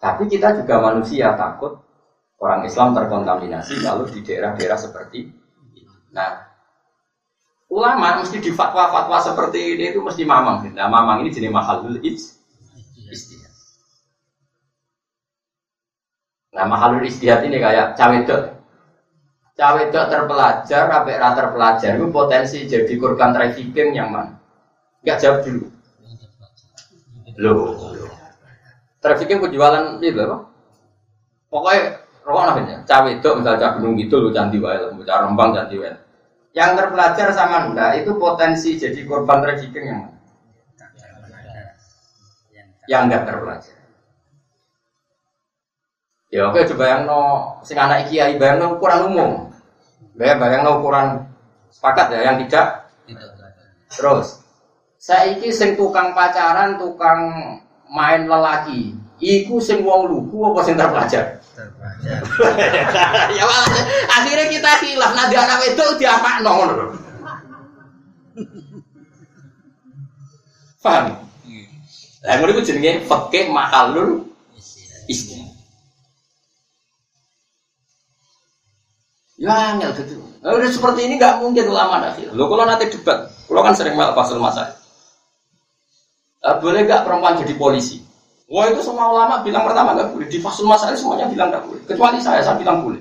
Tapi kita juga manusia takut orang Islam terkontaminasi kalau di daerah-daerah seperti ini. Nah, ulama mesti di fatwa-fatwa seperti ini itu mesti mamang. Nah, mamang ini jenis mahalul istilah. Nah, mahalul istihad ini kayak cawedok. Cawedok terpelajar, sampai rata terpelajar itu potensi jadi korban trafficking yang mana? Enggak jawab dulu. Loh. Trafficking penjualan itu apa? Pokoknya rokok namanya. Cawedok misalnya cah gunung gitu loh candi wae, cah rembang candi wae. Yang terpelajar sama enggak itu potensi jadi korban trafficking yang mana? Yang enggak terpelajar. Ya oke coba yang no sing anak kiai bayang no ukuran umum. Bayang bayang no ukuran sepakat ya yang tidak. Terus saya iki sing tukang pacaran, tukang main lelaki. Iku sing wong lugu apa sing terpelajar? Terpelajar. ya akhirnya kita hilaf nanti anak itu diapa ngono Paham? Lah ngono iku jenenge fikih mahalul istilah. Ya angel gitu. Nah, udah seperti ini nggak mungkin ulama akhir. Lo kalau nanti debat, kalau kan sering malah pasal masa. Uh, boleh nggak perempuan jadi polisi? Wah itu semua ulama bilang pertama nggak boleh. Di fasul masalah semuanya bilang nggak boleh. Kecuali saya, saya bilang boleh.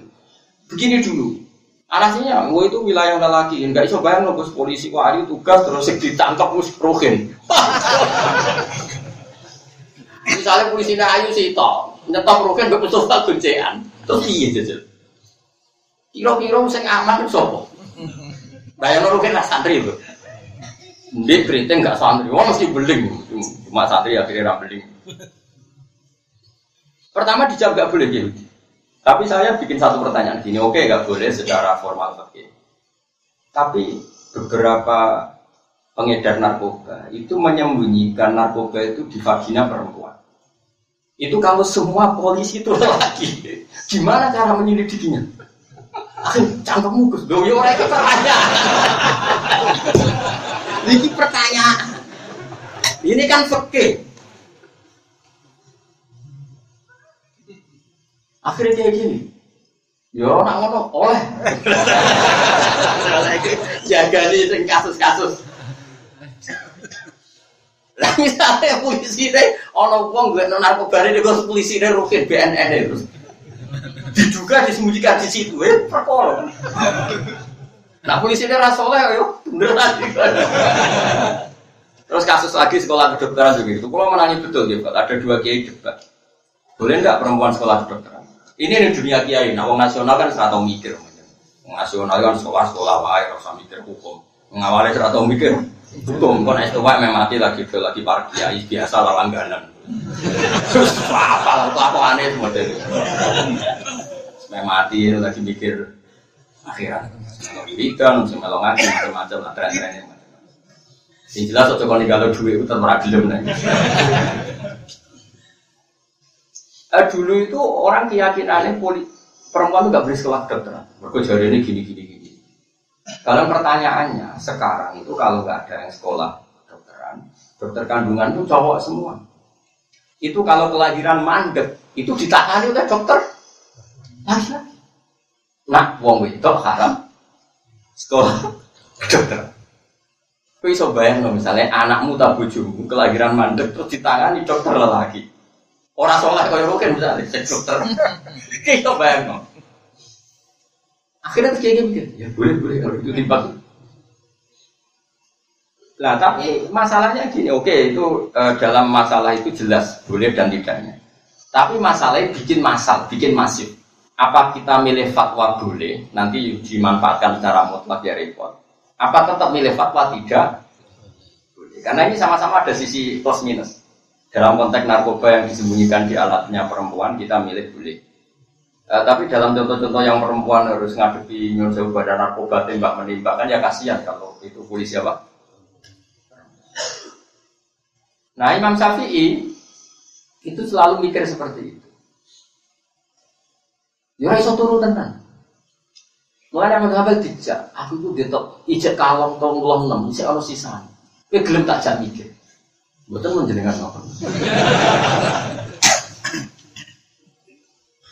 Begini dulu. Anasinya, wah itu wilayah lelaki. Enggak bisa bayang bos polisi. Wah hari tugas terus ditangkap mus rohin. Misalnya polisi ayu sih toh, nyetop rohin gak betul guncean. Terus iya jajal. Kira-kira sing aman sapa? Bayang loro kan santri itu. Ndek keriting gak santri, wah mesti beling. Cuma santri akhirnya beling. Pertama dijawab gak boleh gitu. Tapi saya bikin satu pertanyaan gini, oke gak boleh secara formal oke. Tapi beberapa pengedar narkoba itu menyembunyikan narkoba itu di vagina perempuan. Itu kalau semua polisi itu lagi, gimana cara menyelidikinya? Cangkemmu Gus. Lho yo ora iki pertanyaan. Iki pertanyaan. Ini kan fikih. Akhirnya kayak gini. Yo nak ngono oleh. Jaga nih sing kasus-kasus. Lah misalnya polisi deh, ono wong gue narkoba ini gue polisi deh rukin BNN itu diduga disembunyikan di situ. Eh perkara. Nah polisi ini rasoleh yo beneran terus kasus lagi sekolah kedokteran begitu kalau menanya betul ya ada dua kiai debat. Boleh nggak perempuan sekolah kedokteran ini di dunia kiai nah wong nasional kan serata mikir nasional kan sekolah sekolah wae rasa mikir hukum mengawali serata mikir hukum kon es tua memang mati lagi lagi para kiai biasa langganan terus apa aneh semua mati lagi mikir akhirat. Wiridan, melong ngaji macam-macam lah tren-trennya. Yang jelas waktu kalau kalau duit itu termerah gelem. Eh, dulu itu orang keyakinannya poli, perempuan itu nggak boleh sekolah. Mereka jari ini gini gini gini. Kalau pertanyaannya sekarang itu kalau nggak ada yang sekolah kedokteran, dokter kandungan itu cowok semua. Itu kalau kelahiran mandek itu ditangani oleh dokter laki-laki. Nah, wong itu haram sekolah dokter. Kau iso bayang misalnya anakmu tak bojomu kelahiran mandek terus ditangani dokter lelaki. Orang soleh kau yang mungkin misalnya cek dokter. Kau iso bayang loh. Akhirnya kayak mikir, ya boleh boleh kalau itu timbang. Nah tapi masalahnya gini, oke itu e, dalam masalah itu jelas boleh dan tidaknya. Tapi masalahnya bikin masal, bikin masif. Apa kita milih fatwa boleh, nanti dimanfaatkan secara mutlak ya repot. Apa tetap milih fatwa tidak? Boleh. Karena ini sama-sama ada sisi plus minus. Dalam konteks narkoba yang disembunyikan di alatnya perempuan, kita milih boleh. Uh, tapi dalam contoh-contoh yang perempuan harus ngadepi nyuruh badan narkoba tembak menembak kan ya kasihan kalau itu polisi apa? Nah Imam Syafi'i itu selalu mikir seperti itu. Ya iso turu tenan. Mulai yang mengambil dijak, aku itu detok ijek kalong tong long enam, ijek ono sisa. Tapi gelem tak jak mikir. Betul menjenengan apa?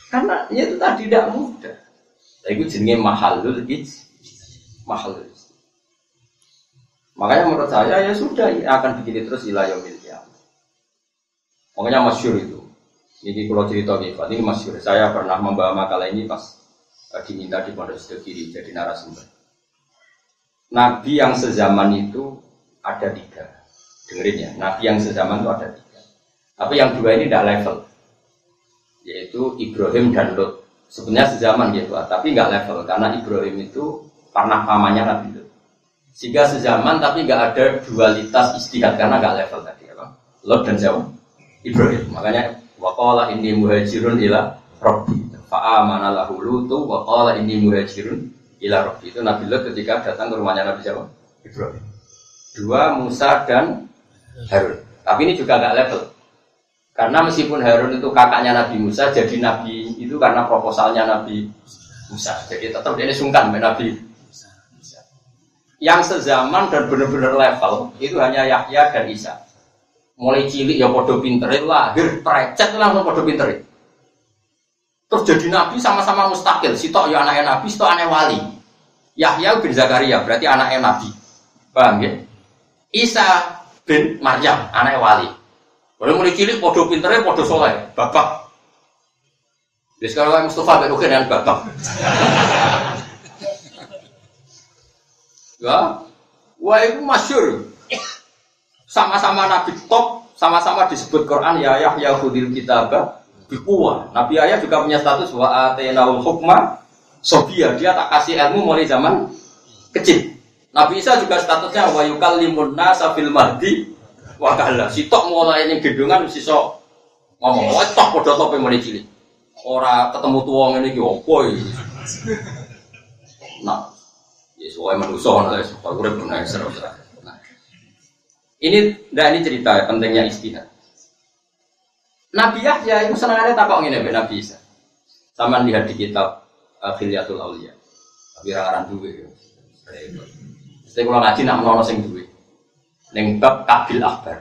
Karena ya itu tadi tidak mudah. Itu jenenge mahalul ij, mahalul Makanya menurut saya ya sudah akan begini terus ilayah miliknya. Makanya masyur itu. Ini kalau cerita gitu, ini masyur. Saya pernah membawa makalah ini pas uh, diminta di pondok sebelah kiri jadi narasumber. Nabi yang sezaman itu ada tiga. Dengerin ya, Nabi yang sezaman itu ada tiga. Tapi yang dua ini tidak level. Yaitu Ibrahim dan Lot. Sebenarnya sezaman gitu, tapi nggak level. Karena Ibrahim itu pernah pamannya Nabi Lot. Sehingga sezaman tapi nggak ada dualitas istihad karena nggak level tadi apa? Lot dan Jawa Ibrahim. Makanya waqala ini muhajirun ila rabbi. Fa'amana lahu lutu waqala ini muhajirun ila rabbi. Itu Nabi Lot ketika datang ke rumahnya Nabi Jawa Ibrahim. Dua Musa dan Harun. Tapi ini juga nggak level. Karena meskipun Harun itu kakaknya Nabi Musa, jadi Nabi itu karena proposalnya Nabi Musa. Jadi tetap dia sungkan Nabi yang sezaman dan benar-benar level itu hanya Yahya dan Isa. Mulai cilik ya podo pinter, lahir trecet langsung podo pinter. Terus jadi nabi sama-sama mustakil. Sitok ya anaknya nabi, sitok anaknya wali. Yahya bin Zakaria berarti anaknya nabi. Paham ya? Isa bin Maryam anaknya wali. Boleh mulai cilik podo pinternya podo soleh, bapak. Jadi sekarang Mustafa bin dengan bapak. Ya, wah itu masyur. Sama-sama Nabi top, sama-sama disebut Quran ya Yahya Hudil Kitabah bikuwa. Nabi Yahya juga punya status wa atenaul hukma sobia. Dia tak kasih ilmu mulai zaman kecil. Nabi Isa juga statusnya wa yukallimun nasa fil mahdi wa kala. Si tok mulai ini gedungan si sok ngomong, wah tok podo top mulai cilik. Ora ketemu tuang ini ki opo Nah, Ya soalnya manusia lah, supaya urip benar seru Nah, ini, nah ini cerita pentingnya istihad. Nabi Yahya itu senangannya takok ini Nabi Isa. Sama lihat di kitab Khilyatul Aulia. Tapi raran duwe. Saya kalau ngaji nak menolong sing duwe. Neng bab kabil akbar.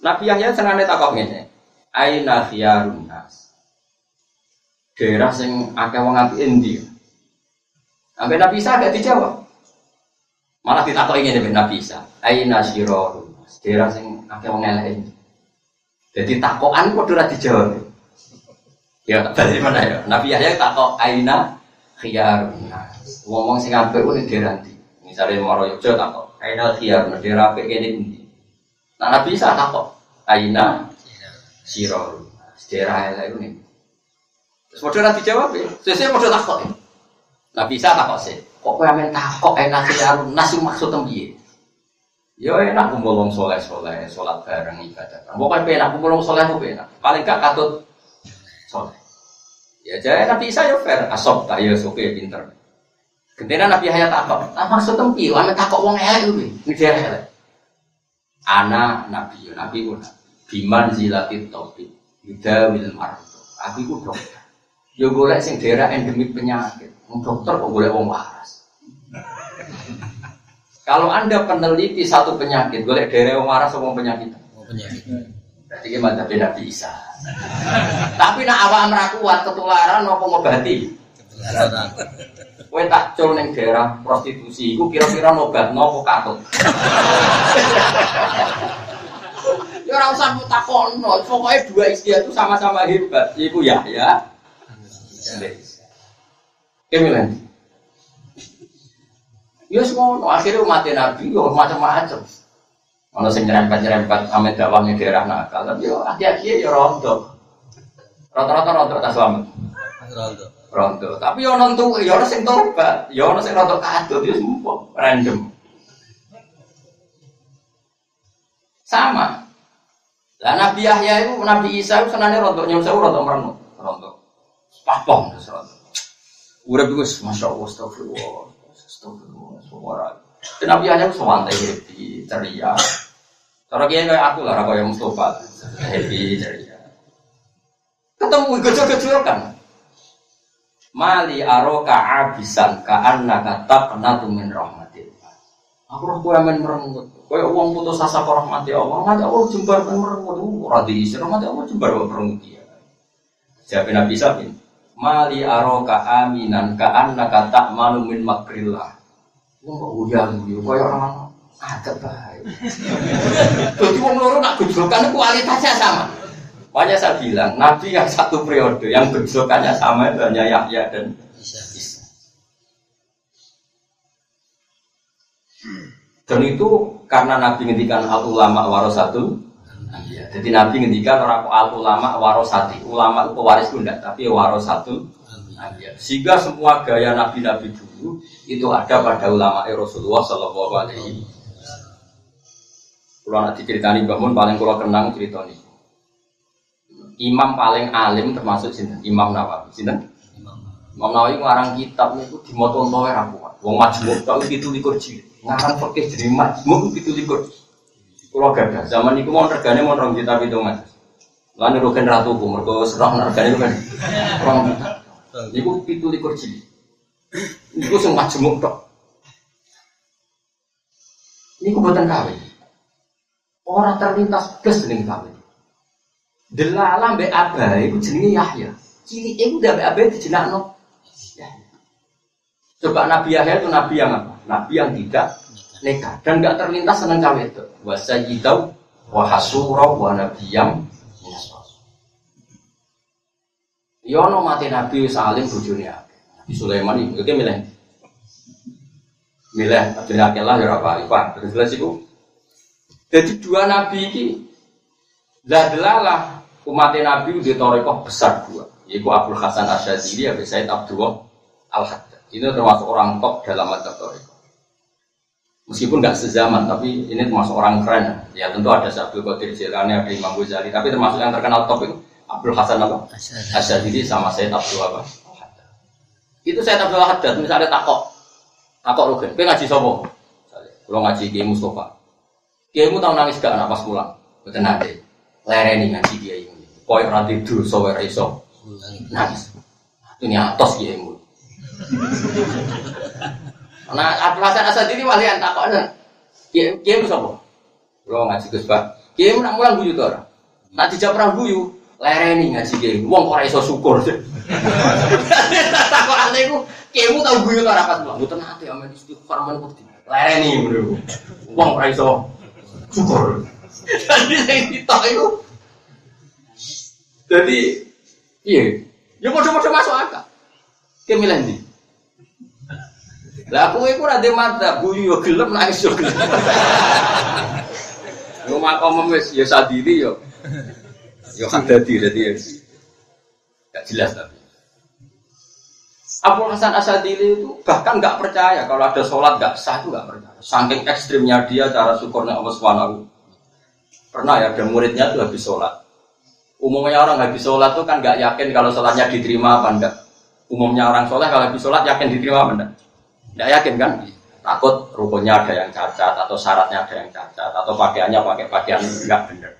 Nabi Yahya senangannya takok ini. Aina khiyarun nas. Daerah sing akeh wong apik endi? Nabi Isa agak dijawab. Malah ditakut ingin dengan Nabi Isa. Aina siro. Daerah sing akeh wong elek ini. Jadi takokan kok ora dijawab. Ya dari mana ya? Nabi Yahya takok aina khiyar. Ngomong sing apik ku ning Misale Moro Yogyo takok aina khiyar daerah apik kene ndi? Nah Nabi Isa takok aina siro. Daerah elek ku ning. Terus padha ora dijawab ya. Sesuk padha takok. Ya. Bisa tak kok sih? Kok kau yang kok enak sih arun nasi maksud tembiye? Ya enak kumpul wong soleh soleh, sholat bareng ibadah. Pokoknya penak kumpul wong soleh tuh penak. Paling gak katut soleh. Ya jadi nabi Isa ya fair, asop tak ya oke pinter. Ketika Nabi Yahya takok, ah maksud tempi, ame takok wong elek kuwi, ngejar elek. Ana nabi, nabi pun biman zilatit topik, yudawil marto. Aku iku dokter. Yo golek sing daerah endemik penyakit. Wong dokter kok golek wong waras. Kalau Anda peneliti satu penyakit, golek daerah wong waras wong penyakit. Oh, penyakit. Berarti ki madzhab Nabi Isa. Tapi nak awak ora kuat ketularan apa ngobati? Ketularan. Kowe tak cul ning daerah prostitusi iku kira-kira ngobatno apa katut. Ya ora usah takono, pokoknya dua istri itu sama-sama hebat. Iku ya, ya. Kemilan. Ya semua, akhirnya umat Nabi, ya macam-macam. Kalau sing nyerempet-nyerempet ame dakwahnya daerah nakal, tapi yo hati-hati ya rondo. Rata-rata rondo tak selamat. Rondo. Rondo. Tapi yo nonton, yo orang sing tobat, yo orang sing rondo kadut, yo semua random. Sama. Lah Nabi Yahya itu, Nabi Isa itu senangnya rondo, nyuruh saya rondo merenung, rondo. Papong terus rondo. Urip iku wis masyaallah astagfirullah. Astagfirullah. Suara. Dan Nabi Yahya itu santai happy, ceria. Cara kiai kayak aku lah, kayak Mustafa, happy, ceria. Ketemu gejol-gejol kan. Mali aroka abisan ka annaka taqnatu min rahmatillah. Aku roh kowe men merengut. Kowe wong putus asa ke rahmati Allah, mati Allah jembar men merengut. Ora diisi rahmati Allah jembar wae merengut dia. Siapa Nabi Sabin? Mali aroka aminan ka annaka ta'manu min makrillah. Wong kok uyang yo koyo ora ada baik. Jadi loro nak gejolkan kualitasnya sama. Makanya saya bilang, Nabi yang satu periode, yang gejolkannya sama itu hanya Yahya dan. Isa. Dan itu karena Nabi ngendikan al ulama warasatul Iya, jadi Nabi ngendikan orang al ulama warasati. Ulama itu pewaris enggak, tapi warasatul Iya. Sehingga semua gaya Nabi-Nabi dulu itu ada pada ulama Rasulullah Shallallahu Alaihi Kalau nanti ceritani bangun paling kalau kenang cerita ini. Imam paling alim termasuk sinten Imam Nawawi. Sinten? Imam. Nawawi ngarang kitab niku dimoto entoe ra kuat. Wong majmuk tok itu likur jilid. Ngarang fikih jadi majmuk itu likur. Kulo gadah zaman niku mau regane mau rong juta pitung mas. Lan rugen ratu ku mergo serang regane kan. Rong juta. Niku pitu likur jilid. Niku sing majmuk tok. Niku boten kawin. Orang terlintas blas jeneng kawin. Delala mbek Abah iku jenenge Yahya. Cilik iku udah mbek Abah dijenakno. Coba Nabi Yahya itu nabi yang apa? Nabi yang tidak nikah dan nggak terlintas seneng cawe itu. Wa sayyidau wa nabiyam rasul. Ya mati Nabi salim akeh. Nabi Sulaiman itu dia milih. Milih bojone akeh lah ya apa Terus jelas iku. Jadi dua nabi ini lah delalah umat Nabi di Torekoh besar dua, yaitu Abdul Hasan Asyadili, Abu Said Abdullah Al Haddad. Ini termasuk orang top dalam madzhab Torekoh. Meskipun nggak sezaman, tapi ini termasuk orang keren. Ya tentu ada Abdul Qadir Jilani, ada Imam Ghazali, tapi termasuk yang terkenal top itu Abdul Hasan apa? Asyadili sama Said Abdul apa? Al. Itu Said Abdul Haddad, misalnya takok, takok Rugen, kowe ngaji? Misalnya, Kalau ngaji Kiai Mustafa, Kiaimu tau nangis gak anak pas pulang? Betul nanti. Lereni ngaji Kiai ini. Koy ora tidur sowe ra iso nangis. Ini atos Kiaimu. Nah, Abdul Hasan Asad ini walian takok ada. Kiai Kiaimu sapa? Lo ngaji Gus Pak. Kiaimu nak mulang guyu to ora? Nak dijawab ra guyu, lereni ngaji Kiai. Wong kok ora iso syukur. Takok ane iku Kiaimu tau guyu to ora pas mulang? Mboten ate amen istighfar men wedi. Lereni ngono. Wong ora iso syukur. Jadi sing ditok itu. Jadi iya, ya padha-padha masuk akal. Ki milih ndi? Lah aku iku ora ndek mata, guyu yo gelem nangis yo gelem. Yo makom wis ya sadiri yo. Yo hadadi dadi ya. Gak jelas tapi. Abu Hasan Asadili itu bahkan nggak percaya kalau ada sholat nggak sah itu nggak percaya. Saking ekstrimnya dia cara syukurnya Allah Subhanahu. Pernah ya ada muridnya tuh habis sholat. Umumnya orang habis sholat tuh kan nggak yakin kalau sholatnya diterima apa enggak. Umumnya orang sholat kalau habis sholat yakin diterima apa enggak? Nggak yakin kan? Takut rukunnya ada yang cacat atau syaratnya ada yang cacat atau pakaiannya pakai pakaian nggak benar.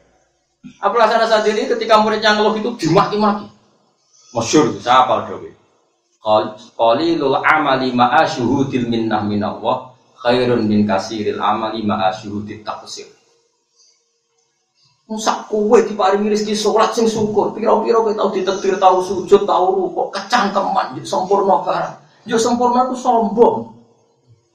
Abu Hasan Asadili ketika muridnya ngeluh itu dimaki-maki. Masyhur saya apal dhewe. Qalilul amali ma'a syuhudil minnah minallah khairun min kasiril amali ma'a syuhudit taqsir. Musak kowe diparingi rezeki salat sing syukur, pira-pira kowe tau ditetir, tau sujud, tau rukuk, kecangkeman, yo sempurna barang. Yo sempurna ku sombong.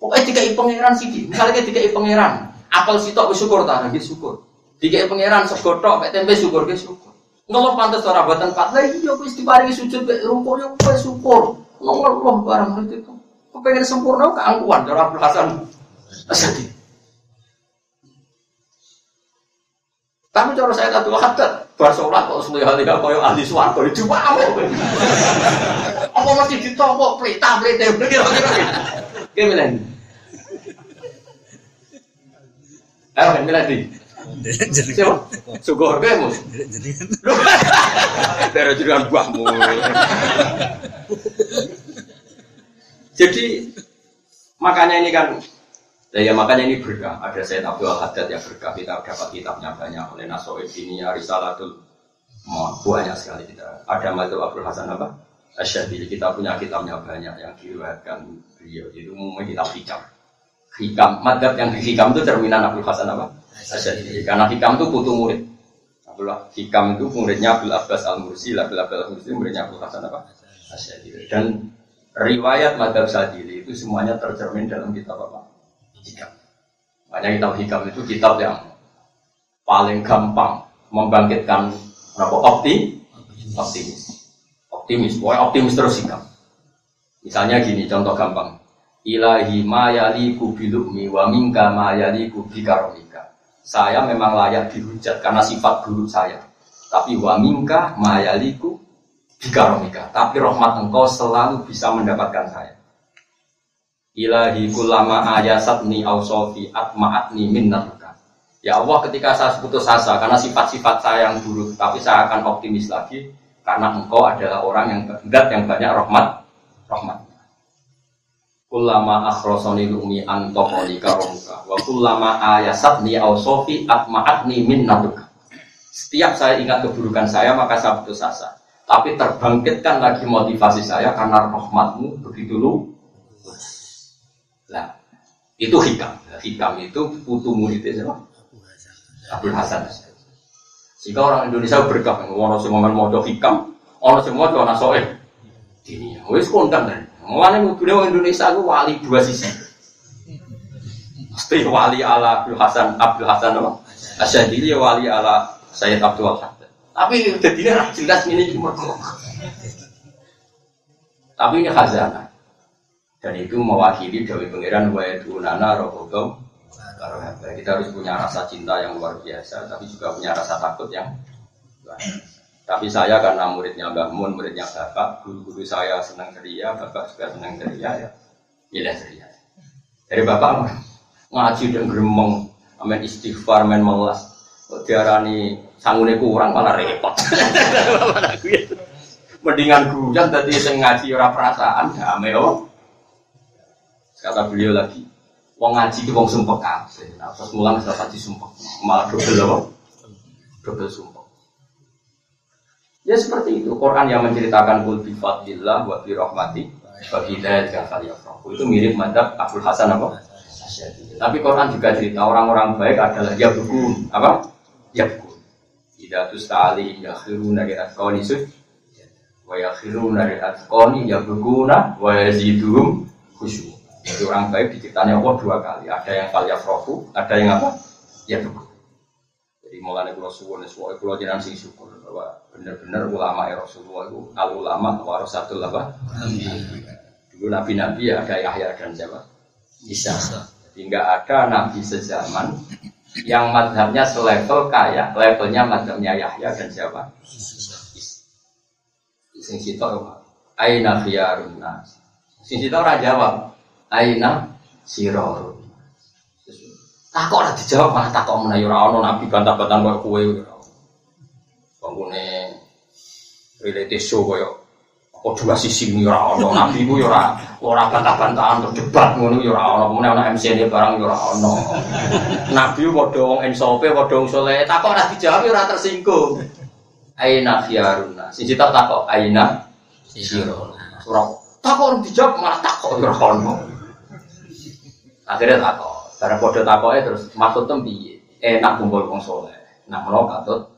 Pokoknya dikai pangeran sih, misalnya dikai pangeran, apel sitok wis syukur ta, syukur. Dikai pangeran sego tok, tempe syukur, nggih syukur. Ngeluh pantes ora boten pat. Lah iya wis diparingi sujud mek rukuk yo kowe syukur. Ngeluh barang itu. Kepengen sempurna keangkuhan cara Abdul Hasan. Tapi cara saya satu hadat, bar sholat kok sulit hal kau yang ahli suwargo itu mau. Apa masih ditompo pelita pelita begitu Gimana ini? Ayo milih di. Siapa? Sugor kamu. Dari jalan buahmu. Jadi makanya ini kan Nah, ya makanya ini berkah. Ada Sayyid Abdul Haddad yang berkah. Kita dapat kitabnya banyak oleh Nasoid ini Risalatul banyak sekali kita. Ada Mazhab Abdul Hasan apa? Asyadili. Kita punya kitabnya banyak yang diriwayatkan beliau. Itu umumnya kitab hikam. Hikam. Madhab yang hikam itu cerminan Abdul Hasan apa? Asyadili. Karena hikam itu putu murid. Abdullah Hikam itu muridnya Abdul Abbas Al-Mursi. Abdul Abbas Al-Mursi muridnya Abdul Hasan apa? Asyadili. Dan riwayat Madhab Sadili itu semuanya tercermin dalam kitab apa? Hikam. Makanya kitab hikam itu kitab yang paling gampang membangkitkan apa opti optimis. Optimis pokoknya optimis terus hikam. Misalnya gini contoh gampang. Ilahi mayali kubilukmi wa minka mayali kubikaromika saya memang layak dihujat karena sifat buruk saya. Tapi wa minka mayaliku bikaromika tapi rahmat engkau selalu bisa mendapatkan saya ilahi kulama ayasatni ausofi atma'atni minnatuka ya Allah ketika saya putus asa karena sifat-sifat saya yang buruk tapi saya akan optimis lagi karena engkau adalah orang yang kehendak yang banyak rahmat rahmat kulama akhrosoni lumi antokoli karomuka wa kulama ayasatni ausofi atma'atni minnatuka setiap saya ingat keburukan saya maka saya putus asa. Tapi terbangkitkan lagi motivasi saya karena rahmatmu begitu lu Nah, itu hikam. Hikam itu putu muridnya siapa? Abdul Hasan. Jika orang Indonesia berkah, orang semua mau hikam, orang semua tuh nasoeh. Ini, wes kontan kan. Mulanya mudune orang Indonesia itu wali dua sisi. Mesti wali ala Abdul Hasan, Abdul Hasan apa? Asyadili wali ala Sayyid Abdul Hasan. Tapi jadinya jelas ini cuma Tapi ini khazanah dan itu mewakili Dewi Pangeran wa nana rohobau kita harus punya rasa cinta yang luar biasa tapi juga punya rasa takut yang tapi saya karena muridnya Mbak Mun, muridnya Bapak, guru-guru saya senang ceria, Bapak juga senang ceria ya, ya ceria. Dari Bapak ngaji dan gremeng, amin istighfar, amin melas. Diarani sangune kurang malah repot. Mendingan gujan tadi saya ngaji ora perasaan damai oh. Kata beliau lagi, wong ngaji itu wong sumpah kabeh. Nah, pas mulang sudah pasti sumpah, malah double apa? Double sumpah. Ya seperti itu. Quran yang menceritakan kul bi fadlillah wa bi rahmati wa bi Itu mirip mantap Abdul Hasan apa? Tapi Quran juga cerita orang-orang baik adalah ya buku apa? Ya buku. Tidak tuh sekali ya khiruna atqani sud wa ya khiruna di atqani ya bukuna wa yaziduhum khusyuk. Jadi orang baik diciptanya Allah dua kali. Ada yang kalian yafrohu, ada yang apa? Ya tuh. Jadi mulai kalau suwon, suwon kalau jangan sing syukur bahwa benar-benar ulama ya Rasulullah itu al ulama warasatul apa? Dulu nabi-nabi ya ada Yahya dan siapa? Isa. Jadi nggak ada nabi sezaman yang madhabnya selevel kayak levelnya madhabnya Yahya dan siapa? Sing sitok aina khiyarun nas. Sing sitok ora jawab aina siro takok ora dijawab malah takok menawa ora ono nabi bantah-bantahan koyo kowe. Bangunnya reality show koyo kok dua sisi ini ora nabi ku ora ora bantah-bantahan untuk debat ngono ya ora kemudian ono MC ini barang ya ora ono. Nabi padha wong ensope padha wong saleh takok ora dijawab ora tersinggung. Aina khiyaruna. Siji tak takok aina siro. Surah takok orang dijawab malah takok ora ono. Akhirnya takok. Barang padha takoke terus maksud tem piye? Enak kumpul wong saleh. Nak katut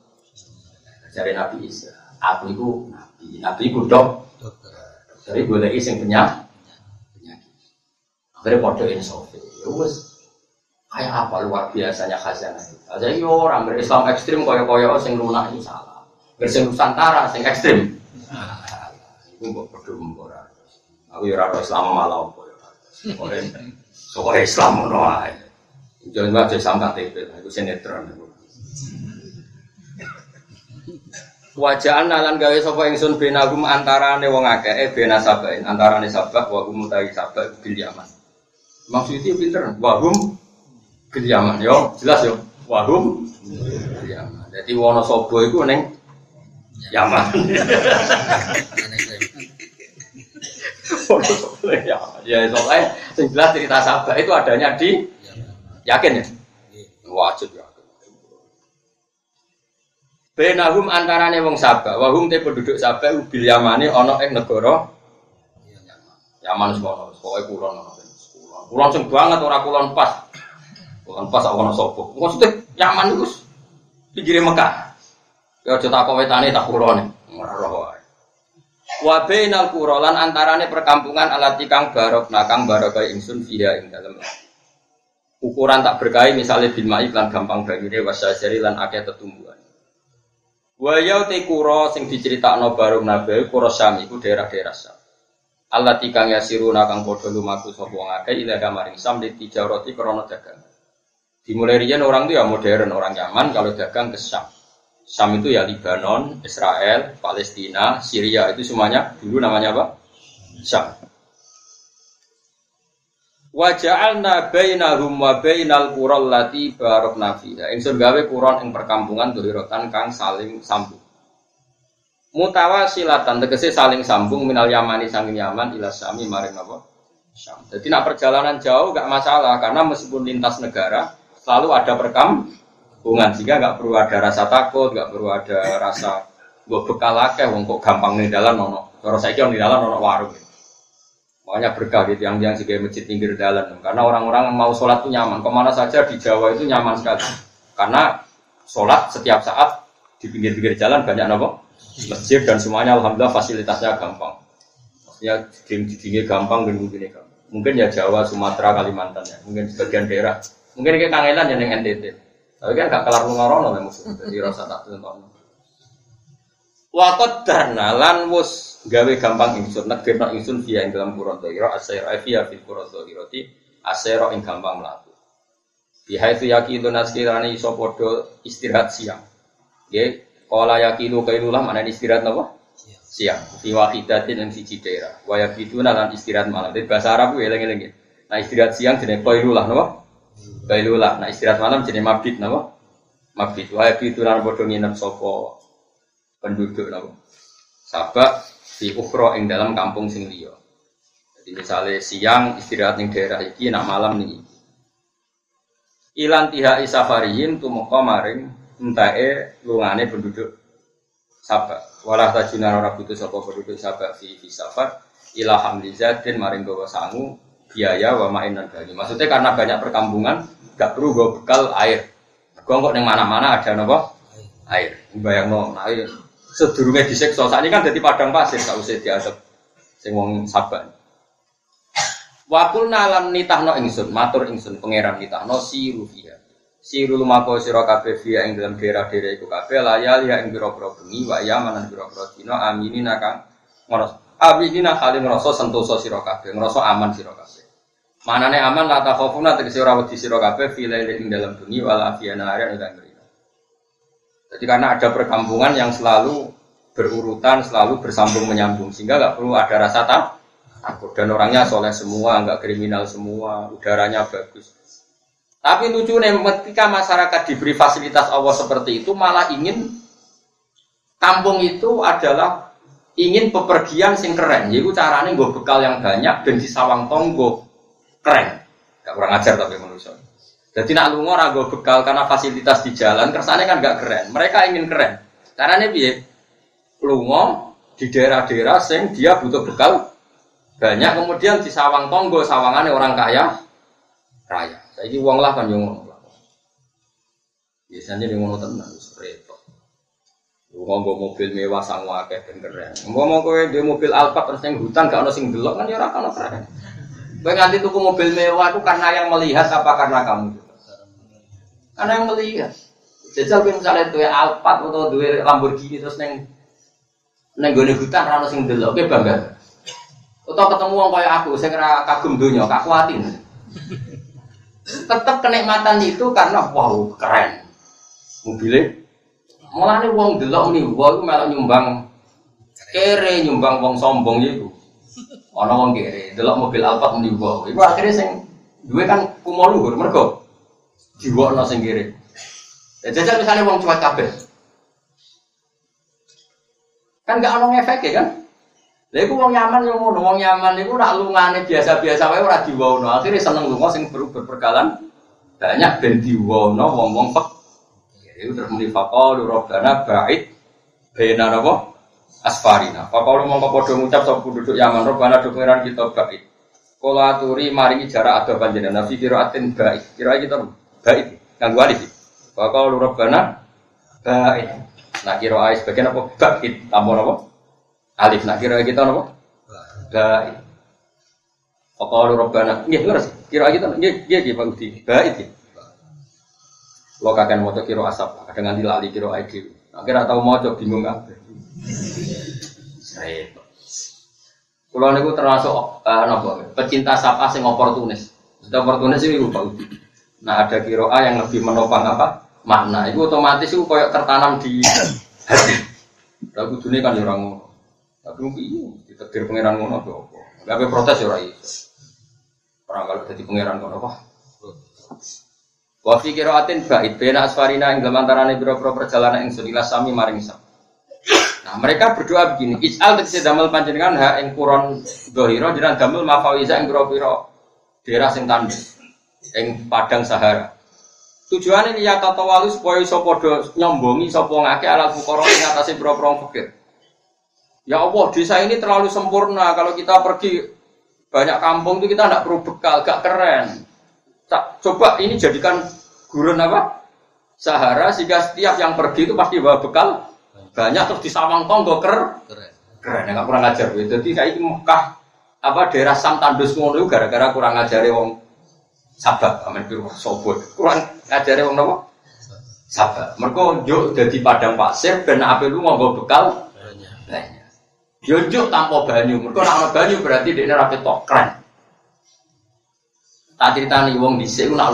jare Nabi Isa. Aku iku nabi. Nabi iku dok. Dari goleki sing penyakit. Akhirnya padha insaf. Ya wis kayak apa luar biasanya khazanah itu. Jadi orang berislam ekstrim koyo-koyo sing lunak ini salah. Bersing Nusantara sing ekstrim. Iku mbok padha mbora. Aku ya ora Islam malah opo ya. Soale Islam ngono ae. Jangan baca Islam KTP, itu sinetron. Wajaan nalan gawe sapa ingsun benagum antarane wong akeh eh bena sabain antarane sabah wa hum utawi sabah bil yaman. Maksudnya pinter, wahum bil yaman yo, jelas yo. Wahum bil yaman. Jadi Wonosobo iku ning Yaman. Wonosobo ya. Ya soalnya sing jelas cerita sabah itu adanya di yakin ya. Wajib ya. Benahum antarane wong Sabah, wahum te penduduk Sabah bil Yamani ana ing negara Yaman semono, pokoke kulon ana. Kulon. Kulon sing banget ora kulon pas. Kulon pas ana sapa. Maksudnya Yaman iku pinggire Mekah. Ya aja tak wetane tak kulone. Ora roh. Wa bainal qura antarane perkampungan alati kang barok nakang barokai ingsun fiha ing dalem. Ukuran tak berkahi misalnya bil mai lan gampang banyune wasajari lan akeh tetumbuhan. Waya te kura sing diceritakno baru nabi kura Syam iku daerah-daerah Syam. Allah tikang yasiruna kang padha lumaku sapa wong akeh ila kamaring Syam di tijarati krana dagang. Dimulai riyen orang itu ya modern, orang Yaman kalau dagang ke Syam. Syam itu ya Lebanon, Israel, Palestina, Syria itu semuanya dulu namanya apa? Syam. Wa ja'alna bainahum wa bainal qural lati barakna fiha. Ingsun gawe kuron ing perkampungan dohirotan kang saling sambung. Mutawasilatan tegese saling sambung minal Yamani Yaman ila Syami maring apa? Syam. Jadi nak perjalanan jauh gak masalah karena meskipun lintas negara selalu ada perkampungan sehingga gak perlu ada rasa takut, gak perlu ada rasa gue bekal akeh wong kok gampang nih dalan ono. Kalau saya nih dalan ono warung. Makanya berkah gitu yang yang sebagai masjid pinggir jalan. Karena orang-orang mau sholat itu nyaman. Ke mana saja di Jawa itu nyaman sekali. Karena sholat setiap saat di pinggir-pinggir jalan banyak nopo masjid dan semuanya alhamdulillah fasilitasnya gampang. Ya di pinggir gampang dan mungkin gampang. Mungkin ya Jawa, Sumatera, Kalimantan ya. Mungkin sebagian daerah. Mungkin kayak kangelan yang NTT. Tapi kan gak kelar ngorono lah musuh. Jadi rasa tak tentu. Wakot darna lan wus gawe gampang ingsun negirno ingsun via ing dalam pura dohiro asair via fil pura dohiroti asero ing gampang melaku. Biha itu yaki itu naskirani iso podo istirahat siang. Ya, kala yaki itu kailulah mana istirahat apa? Siang. Fi wahidatin yang siji daerah. Wa yaki itu lan istirahat malam. Jadi bahasa Arab ya lengi lengi. Nah istirahat siang jenis kailulah napa? Kailulah. Nah istirahat malam jenis mabit napa? Mabit. Wa itu lan podo nginep sopo penduduk napa? Sabak di ukhra ing dalam kampung sing liya. Jadi misalnya siang istirahat ning daerah iki nak malam nih. Ilan tiha isafariyin tumeka maring entae lungane penduduk Sabak. Walah tajuna ora butuh sapa penduduk Sabak fi safar ila hamlizatin maring gawa sangu biaya wa main dan. Maksudnya karena banyak perkampungan gak perlu gue bekal air. Gue kok neng mana-mana ada nopo air. Bayang no air sedurunge disiksa. Saat ini kan jadi padang pasir, gak usah diadep sing wong sabar. Wakul nalan nitahno ingsun, matur ingsun pangeran nitahno siru fiha. Siru lumako sira kabeh fiha ing dalam daerah-daerah iku kabeh layal ya ing pira-pira bengi wa ya manan pira-pira dina aminina kang ngono. Aminina kali ngrasa sentosa sira kabeh, aman sira kabeh. Manane aman la ta khaufuna tegese ora wedi sira kabeh fi ing dalam bengi wala fi nahari ing jadi karena ada perkampungan yang selalu berurutan, selalu bersambung menyambung, sehingga nggak perlu ada rasa takut. Dan orangnya soleh semua, nggak kriminal semua, udaranya bagus. Tapi lucu nih, ketika masyarakat diberi fasilitas Allah seperti itu, malah ingin kampung itu adalah ingin pepergian sing keren. Jadi caranya gue bekal yang banyak dan di sawang tonggo keren. Gak kurang ajar tapi manusia. Jadi nak lunga ragu bekal karena fasilitas di jalan, kersane kan gak keren. Mereka ingin keren. Caranya biar lunga di daerah-daerah sing dia butuh bekal banyak kemudian di sawang tonggo sawangannya orang kaya raya. Jadi uang lah kan yang ngono. Biasanya di ngono tenan repot. Lu ngomong mobil mewah sang wakeh ben keren. Ngomong kowe di mobil Alphard terus yang hutan gak ono sing delok kan ya ora ono keren. Kowe nganti tuku mobil mewah itu karena yang melihat apa karena kamu? Karena yang melihat. Jajal kowe misalnya duwe Alphard atau duwe Lamborghini terus neng neng gone hutan ora ono sing delok kowe bangga. Atau ketemu wong kaya aku sing ora kagum donya, kakuatin. Tetap kenikmatan itu karena wow keren. Mobilnya Mulane wong delok nih, wong malah nyumbang kere nyumbang wong sombong itu. Ana wong kere, delok mobil Alphard muni wong. Iku akhirnya sing duwe kan kumo luhur mergo diwokno sing kere. Ya jajal misalnya wong cuek kabeh. Kan gak ono efek ya kan? Lha iku wong nyaman yo ngono, wong nyaman iku nak lungane biasa-biasa wae ora diwono. Akhire seneng lunga sing ber berperkalan banyak ben diwono wong-wong pek itu terus muni faqalu rabbana ba'id baina napa asfarina. Faqalu mongko padha ngucap sapa penduduk Yaman rabbana do pengiran kita ba'id. Kala aturi maringi jarak ada panjenengan fi qiraatin ba'id. Kira kita ba'id kanggo alif. Faqalu rabbana ba'id. Nah kira ai sebagian apa ba'id tambah napa? Alif. Nah kira kita napa? Ba'id. Faqalu rabbana nggih ngerti. Kira kita nggih nggih nggih Pak Budi. Ba'id. Lo kakek mau kiro asap, kadang nganti lali kiro ID. Akhirnya tahu mau bingung apa. Saya Kulo niku termasuk uh, nopo, pecinta sapa sing oportunis. Sudah oportunis itu Pak. Nah ada kiro A yang lebih menopang apa makna. Itu otomatis itu koyok tertanam di hati. Lagu dunia kan orang ngono. Tapi mungkin iya, ditetir pangeran ngono apa. Gak protes ya orang itu. Orang kalau jadi pangeran ngono apa? Wa fi qiraatin ba'id bena asfarina ing dalam pira-pira perjalanan ing sunilah sami maring sam. Nah, mereka berdoa begini, Is'al tegese damel panjenengan ha ing kuron dohiro jenengan damel mafawiza ing pira-pira daerah sing ing padang Sahara. Tujuannya ini ya walu supaya iso padha nyombongi sapa ngake alat fukara ing atase pira-pira. Ya Allah, desa ini terlalu sempurna kalau kita pergi banyak kampung itu kita tidak perlu bekal, gak keren. Coba ini jadikan gurun apa? Sahara sehingga setiap yang pergi itu pasti bawa bekal banyak terus di Sawang Tonggo ker keren. Keren, nggak kurang ajar. Jadi kayak Mekah apa daerah Sam Tandus ngono gara-gara kurang ngajari wong sabar amin biru sobot. Kurang ngajari wong nopo? Sabar. Mereka yuk jadi padang pasir ben ape lu nganggo bekal banyak. Yo tanpa banyu. Mereka nak banyu berarti dia rapi tok keren. Tak nih wong dhisik ku nak.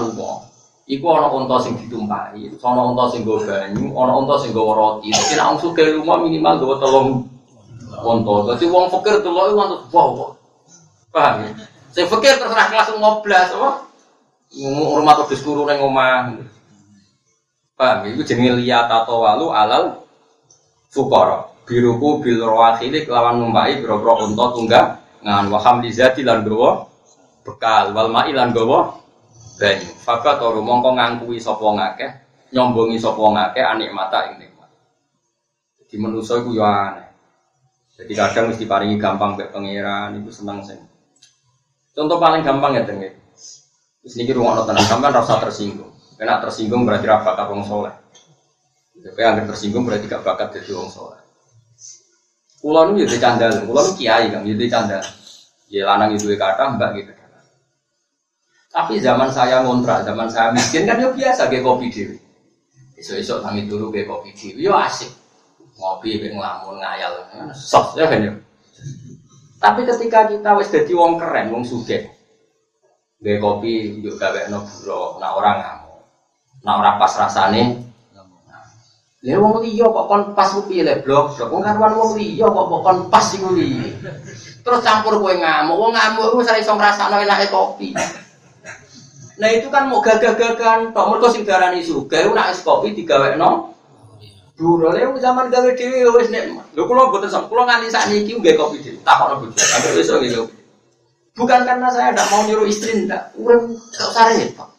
Iku ana unta sing ditumpahi, ana unta sing nggo banyu, ana unta sing nggo roti. Dadi nek wong sugih lunga minimal nggo telung unta. Dadi wong fakir delok iku antuk wow. Paham ya? Sing fakir terserah kelas ngoblas apa? Rumah terus turu ning omah. Paham ya? Iku jenenge liyat atau walu alal fukara. Biruku bil rawakhili lawan numpai biro-biro unta tunggang ngan waham lizati lan gowo bekal wal ma'ilan gawa banyu fakat turu mongko ngangkui sapa ngakeh nyombongi sapa ngakeh anik mata nikmat jadi manusa iku yo aneh jadi kadang mesti paringi gampang mbek pangeran iku seneng sing contoh paling gampang ya tengge Terus niki rumah tenan sampean rasa tersinggung. Kena tersinggung berarti ra bakat wong soleh. Tapi yang tersinggung berarti gak bakat jadi wong soleh. Kulo nu jadi candal, kulo kiai kan jadi candal. Ya lanang itu kata mbak gitu. Tapi zaman saya ngontrak, zaman saya miskin kan ya biasa kayak kopi dewi. Esok-esok tangi dulu kayak kopi dewi, ya asik. Ngopi, kayak ngelamun, ngayal, sos ya kan ya. Tapi ketika kita wis jadi wong keren, wong suge, kayak kopi juga gawe no nah orang ngamuk, nah orang pas rasane. Ya wong liya kok kon pas ku piye le blok, blok wong karuan wong liya kok kon pas iku Terus campur kowe ngamuk, wong ngamuk iku wis iso ngrasakno enake kopi. Nah itu kan mau gagah-gagahan tok mergo sing darani sugih nak es kopi digawekno Duro le zaman gawe dhewe wis nek lho kula mboten sam kula nganti sakniki nggih kopi dhewe takokno bojo sampe besok nggih kopi. Bukan karena saya tidak mau nyuruh istri ndak, urip gak usah repot.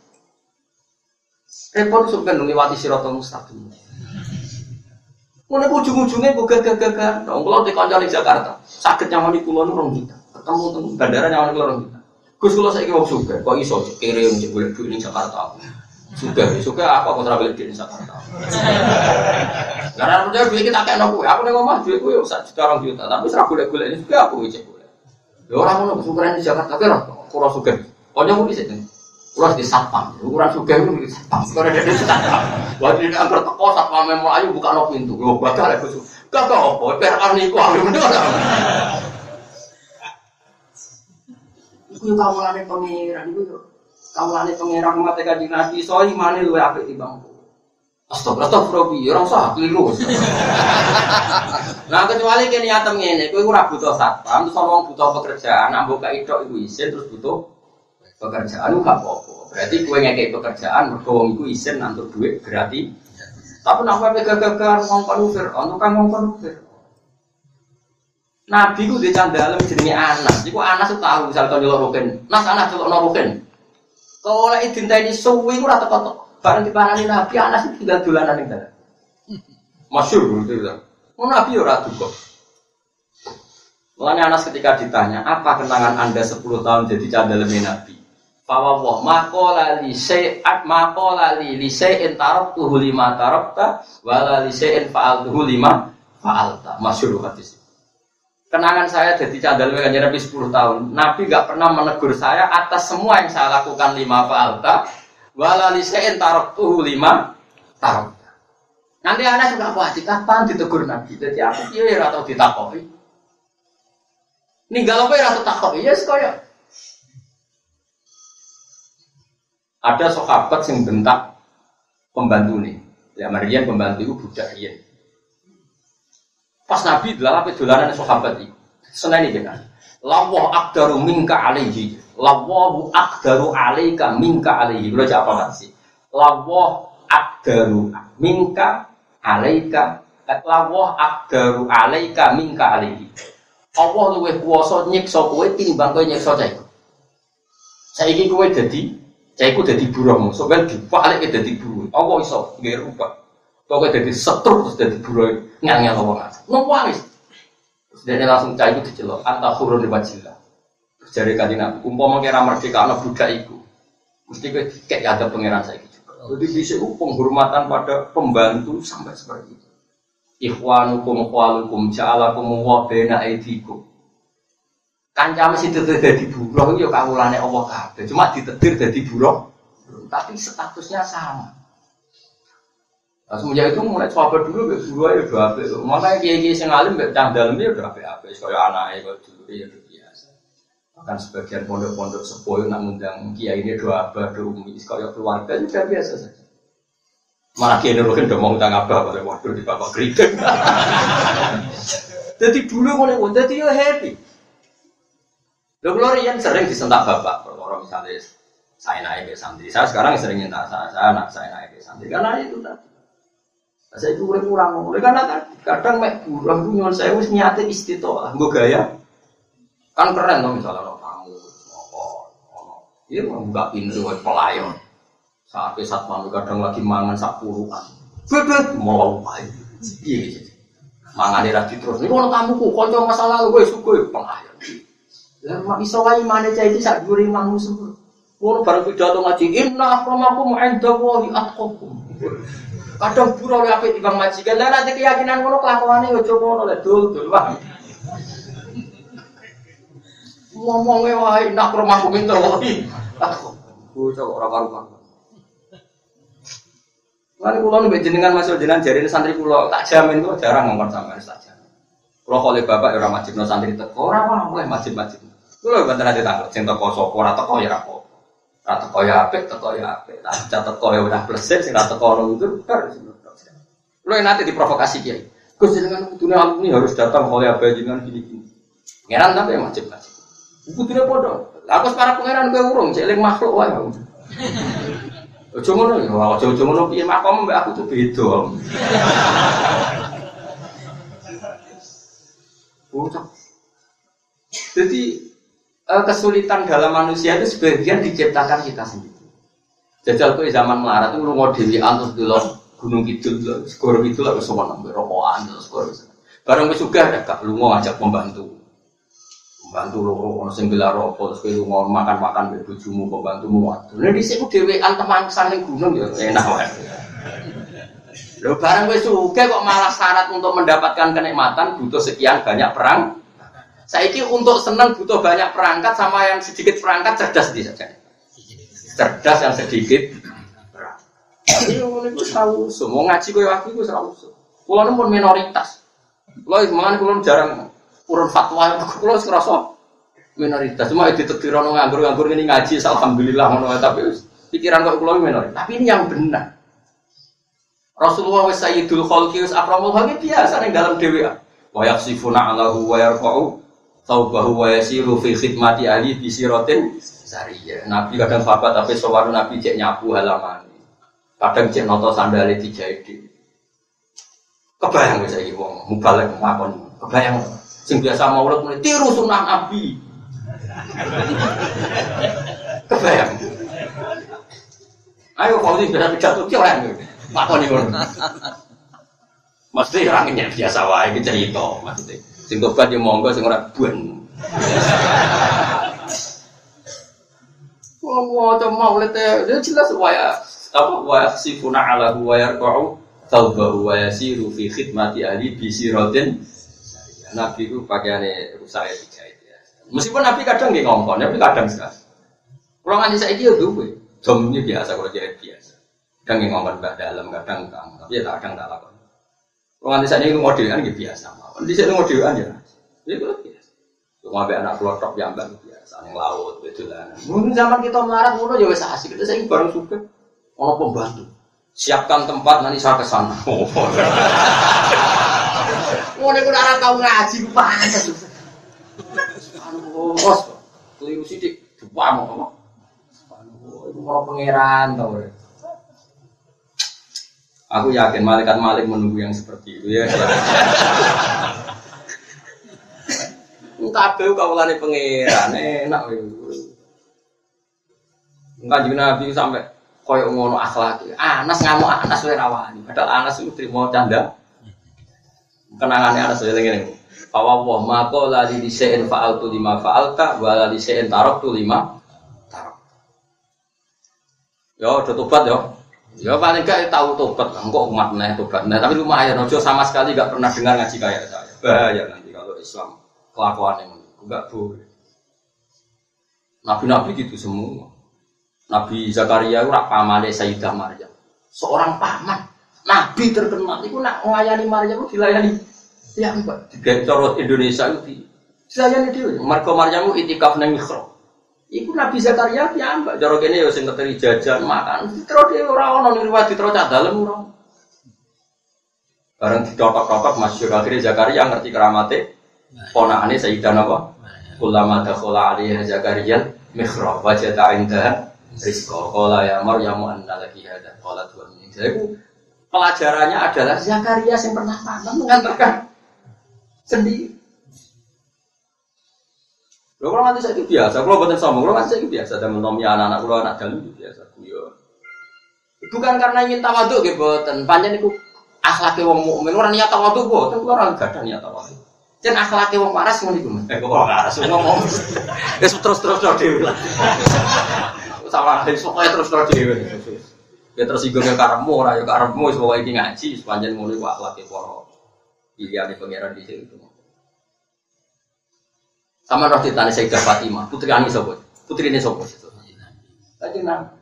Repot suka ngliwati siratal mustaqim. Mulai ujung-ujungnya gue gagah-gagah. Dong, kalau di di Jakarta, sakit nyaman di pulau nurung kita. Ketemu teng bandara nyaman di nurung kita. Gus kalau saya kira suka, kok iso kirim cek boleh duit di Jakarta. Suka, suka apa kau terawih di Jakarta. Karena percaya duit kita kayak nopo, aku nih ngomong duit gue satu juta orang juta, tapi serah boleh boleh ini juga aku cek boleh. Ya orang mau suka di Jakarta, kira kurang suka. Kau nyamuk di sini. Kurang di satpam, ukuran suka itu di satpam. Kurang di satpam. Waktu ini angker teko satpam mau ayu buka no pintu. Lo bakal ya gus. Gak gak apa, biar arni ku aku bener. Iku kamu lane pangeran, iku kamu lane pangeran mate kanjeng Nabi, soalnya mana lu apik timbang Astagfirullah, astagfirullah, orang sah, keliru. nah kecuali kini atem ini, kue ora butuh satpam, terus orang butuh pekerjaan, ambo kayak itu ibu isin, terus butuh pekerjaan, gak apa-apa. Berarti kue ngekei pekerjaan, mergo wong iku isin nantuk duit gratis. Tapi nampak pegang-pegang ngongkon ufir, untuk kan ngongkon ufir. Nabi ku di candalem jenenge Anas. Iku Anas tuh tahu misal kau nyelok rukin. Nas Anas nyelok no rukin. Kalau lagi dintai di suwi ku rata kotok. Barang dipanani Nabi Anas itu tinggal dolanan yang dalam. Masyur gitu kan. Oh Nabi ora kok. Mulanya Anas ketika ditanya, apa kenangan anda 10 tahun jadi candalem Nabi? Fawwah makola li syai'at makola li li syai'in taraktuhu lima tarakta wala li syai'in fa'altuhu lima fa'alta. Masyur hadis. Kenangan saya jadi cadal kanjeng Nabi 10 tahun. Nabi gak pernah menegur saya atas semua yang saya lakukan lima fa'alta wala li syai'in taraktuhu lima tarakta. Nanti anak juga wajib kapan ditegur Nabi. Jadi aku iya atau ditakoki. Ninggal apa ya atau takoki ya sekoyak ada sahabat yang bentak pembantu nih. Ya Marian pembantu itu budak Rian. Pas Nabi adalah apa dolanan sahabat. Senang ini kan. Lawah akdaru minka alaihi. Lawahu akdaru alaika minka alaihi. Kalau apa sih? Lawah akdaru minka alaika. Lawah akdaru alaika minka alaihi. Allah luwih kuwasa nyiksa kowe tinimbang kowe nyiksa cah iku. Saiki kowe dadi Cai ku jadi buruh, so kan dibalik jadi buruh. Apa iso nggak rubah? Pokoknya jadi setruk terus jadi buruh ngel ngel ngomong aja. Nongwangis. Terus dia langsung cai ku dicelok. Anta hurun di wajila. Terus jadi kaji nabi. Umpama kira merdeka anak budak iku. Mesti gue kayak ada pangeran saya gitu. Jadi bisa penghormatan pada pembantu sampai seperti itu. Ikhwanukum khwalukum ja'alakum wa bena aidikum Kancam mesti ditetir dari buruh, ya kawulane Allah kabeh. Cuma ditetir dari buruh, tapi statusnya sama. Nah, semenjak itu mulai coba dulu, gak buruh ya udah apa itu. Mana kiai kiai sing alim, gak candal ya udah apa apa. Kayak anak kok dulu ya udah biasa. Bahkan sebagian pondok-pondok sepuh nak ngundang kiai ini dua apa, dua umi, kayak keluarga itu udah biasa saja. Malah kiai nuruhin udah mau ngundang apa, pada waktu di bapak kritik. Jadi dulu mulai, jadi ya happy. Lo kalau Rian sering disentak bapak, kalau misalnya saya naik ke santri, saya sekarang sering minta saya, saya naik ke santri, karena itu tadi. Saya itu boleh kurang, oleh karena kan kadang mek kurang tuh nyon saya harus nyate istitolah, gue gaya. Kan keren tuh misalnya lo tamu, apa, iya membuka pintu buat pelayan. Sampai saat malu kadang lagi mangan sak puluhan, bebet mau apa iya gitu. Mangan di terus, ini kalau tamuku, kalau masalah lu gue suka pelayan. Lah mak iso wae mane cah iki sak dhuwure imammu semua. Ngono bareng pidato ngaji, inna akramakum 'indallahi atqakum. Kadang buruh ya apik timbang majikan. Lah nanti keyakinan ngono kelakuane yo coba ngono lek dul dul wae. Ngomongnya wae nak rumahku minta wae. Bocah ora karuan. Lalu pulau nih jenengan masuk jenengan jari santri pulau tak jamin tuh jarang ngomong sama saja. Pulau kalau bapak orang majib no santri teko orang apa boleh majib majib. Kulo banten ate takut sing teko sapa ora teko ya. Ora teko ya apik, teko ya apik. Tak teko ya udah plesir sing teko ono itu bar. Kulo nanti diprovokasi kiai. Gus jenengan kudune alumni harus datang oleh apa jenengan gini-gini. Pangeran tapi ya macam-macam. Kudune padha. Lah aku para pangeran kowe urung cek makhluk wae. Ojo ngono ya, ojo ojo ngono piye makom mbak aku tuh beda. Bocah. Jadi kesulitan dalam manusia itu sebagian diciptakan kita sendiri. Jajal tuh zaman melarat itu lu mau dewi antus dulu Gunung Kidul, skor itu lah semua nambah rokokan, skor Barang wis sugih ada gak lu ngajak pembantu. Pembantu lo ono sing gelar rokok terus kowe lunga makan-makan mbek bojomu pembantumu waduh. Lah dhisik ku dhewean teman saling gunung ya enak wae. Lho barang sugih kok malah syarat untuk mendapatkan kenikmatan butuh sekian banyak perang. Saiki untuk senang butuh banyak perangkat sama yang sedikit perangkat cerdas di saja. Cerdas yang sedikit. Tapi ngono iku tahu, semua ngaji koyo aku iku ora usah. Kulo pun minoritas. Kulo mangan kulo jarang urun fatwa kulo wis ngrasa minoritas. Cuma ditetir ono nganggur-nganggur ini ngaji alhamdulillah ngono tapi pikiran kok kulo minoritas. Tapi ini yang benar. Rasulullah wis sayyidul khalqi wis akramul khalqi biasa ning dalam dhewe. Wa yaksifuna alahu wa yarfa'u taubahu wa yasiru fi khidmati ali bi siratin sariyah. Nabi kadang sahabat tapi sowan Nabi cek nyapu halaman. Kadang cek noto sandale dijahit. Kebayang wis saiki wong mubalek ngakon. Kebayang sing biasa maulid mulai tiru sunnah Nabi. Kebayang. Ayo kalau ini biasa pidato ki ora Lakoni ngono. Mesti orangnya biasa wae cerita maksudnya. Sing tobat yo monggo sing ora buan. Wong waca maulid ya jelas waya apa wa sifuna ala wa yarqa'u taubahu wa yasiru fi khidmati ahli bi siratin Nabi itu pakaiannya rusak ya dijahit ya. Meskipun Nabi kadang nggak ngomong, tapi kadang sekali. Kalau nggak saya dia dulu, domnya biasa kalau jahit biasa. Kadang yang ngomong mbak dalam, kadang kang, tapi ya kadang tak lakukan. Kalau nanti saya ini modelan gitu biasa, nanti saya modelan ya, itu biasa. Cuma be anak kelotok yang mbak biasa, yang laut, betulan. Mungkin zaman kita melarat, mulu ya wes asik, kita saya bareng suka, ono pembantu. Siapkan tempat nanti saya ke sana. Oh, ini udah tahu ngaji, pantas. Anu, bos, keliru sidik, dua mau Anu, itu mau pangeran tau. Aku yakin malaikat malik menunggu yang seperti itu ya. Kabeh kawulane pangeran enak Enggak juga Nabi sampai koyo ngono akhlak. Anas ngamuk Anas wae rawani. Padahal Anas itu terima canda. Kenangannya Anas wae ngene. Fawa wa mako la di disein fa'altu lima fa'alta wa la disein tarok tu lima tarok. Yo, tobat yo. Ya paling gak tahu tobat, engkau umat nih tobat. Nah, tapi lumayan, Ojo sama sekali gak pernah dengar ngaji kayak saya. Bahaya nanti kalau Islam kelakuan yang enggak boleh. Nabi-nabi gitu semua. Nabi Zakaria itu pamane Sayyidah Maryam. Seorang paman, nabi terkenal itu nak melayani Maryam itu dilayani. Ya, Mbak. Di corot Indonesia itu dilayani dia. Marco Maryam itu itikaf nang. Iku Nabi Zakaria piyambak cara kene ya sing keteri jajan makan. Terus dia ora ono ning riwayat terus cah dalem ora. Bareng ditotok-totok masyhur akhirnya Zakaria ngerti keramate ponakane Sayyidan apa? Ulama dakhala alaihi Zakaria mihrab wajada indaha rizqa qala ya Maryam anna laki hada qala tuhan ini. Jadi pelajarannya adalah Zakaria yang pernah panen mengantarkan sendiri. Lho kalau nanti saya biasa, kalau buatan sombong, kalau nanti saya biasa, dan mentomi anak-anak kalau anak dalam itu biasa, ya. Bukan karena ingin tawaduk gitu, buatan panjang itu akhlaknya wong mukmin, orang niat tawaduk buatan, orang gak ada niat tawaduk. Dan akhlaknya wong waras ngono iku. Eh kok waras ngomong. Wis terus-terus dhewe lah. Sama pokoknya terus-terus dhewe. Ya tersinggung ya karepmu ora ya karepmu wis pokoke iki ngaji sepanjang ngono iku akhlake para pilihane pangeran di situ. Sama roh ditanya Sayyidah Fatimah, putri Ani sopo, putri ini sopo. Tadi nang,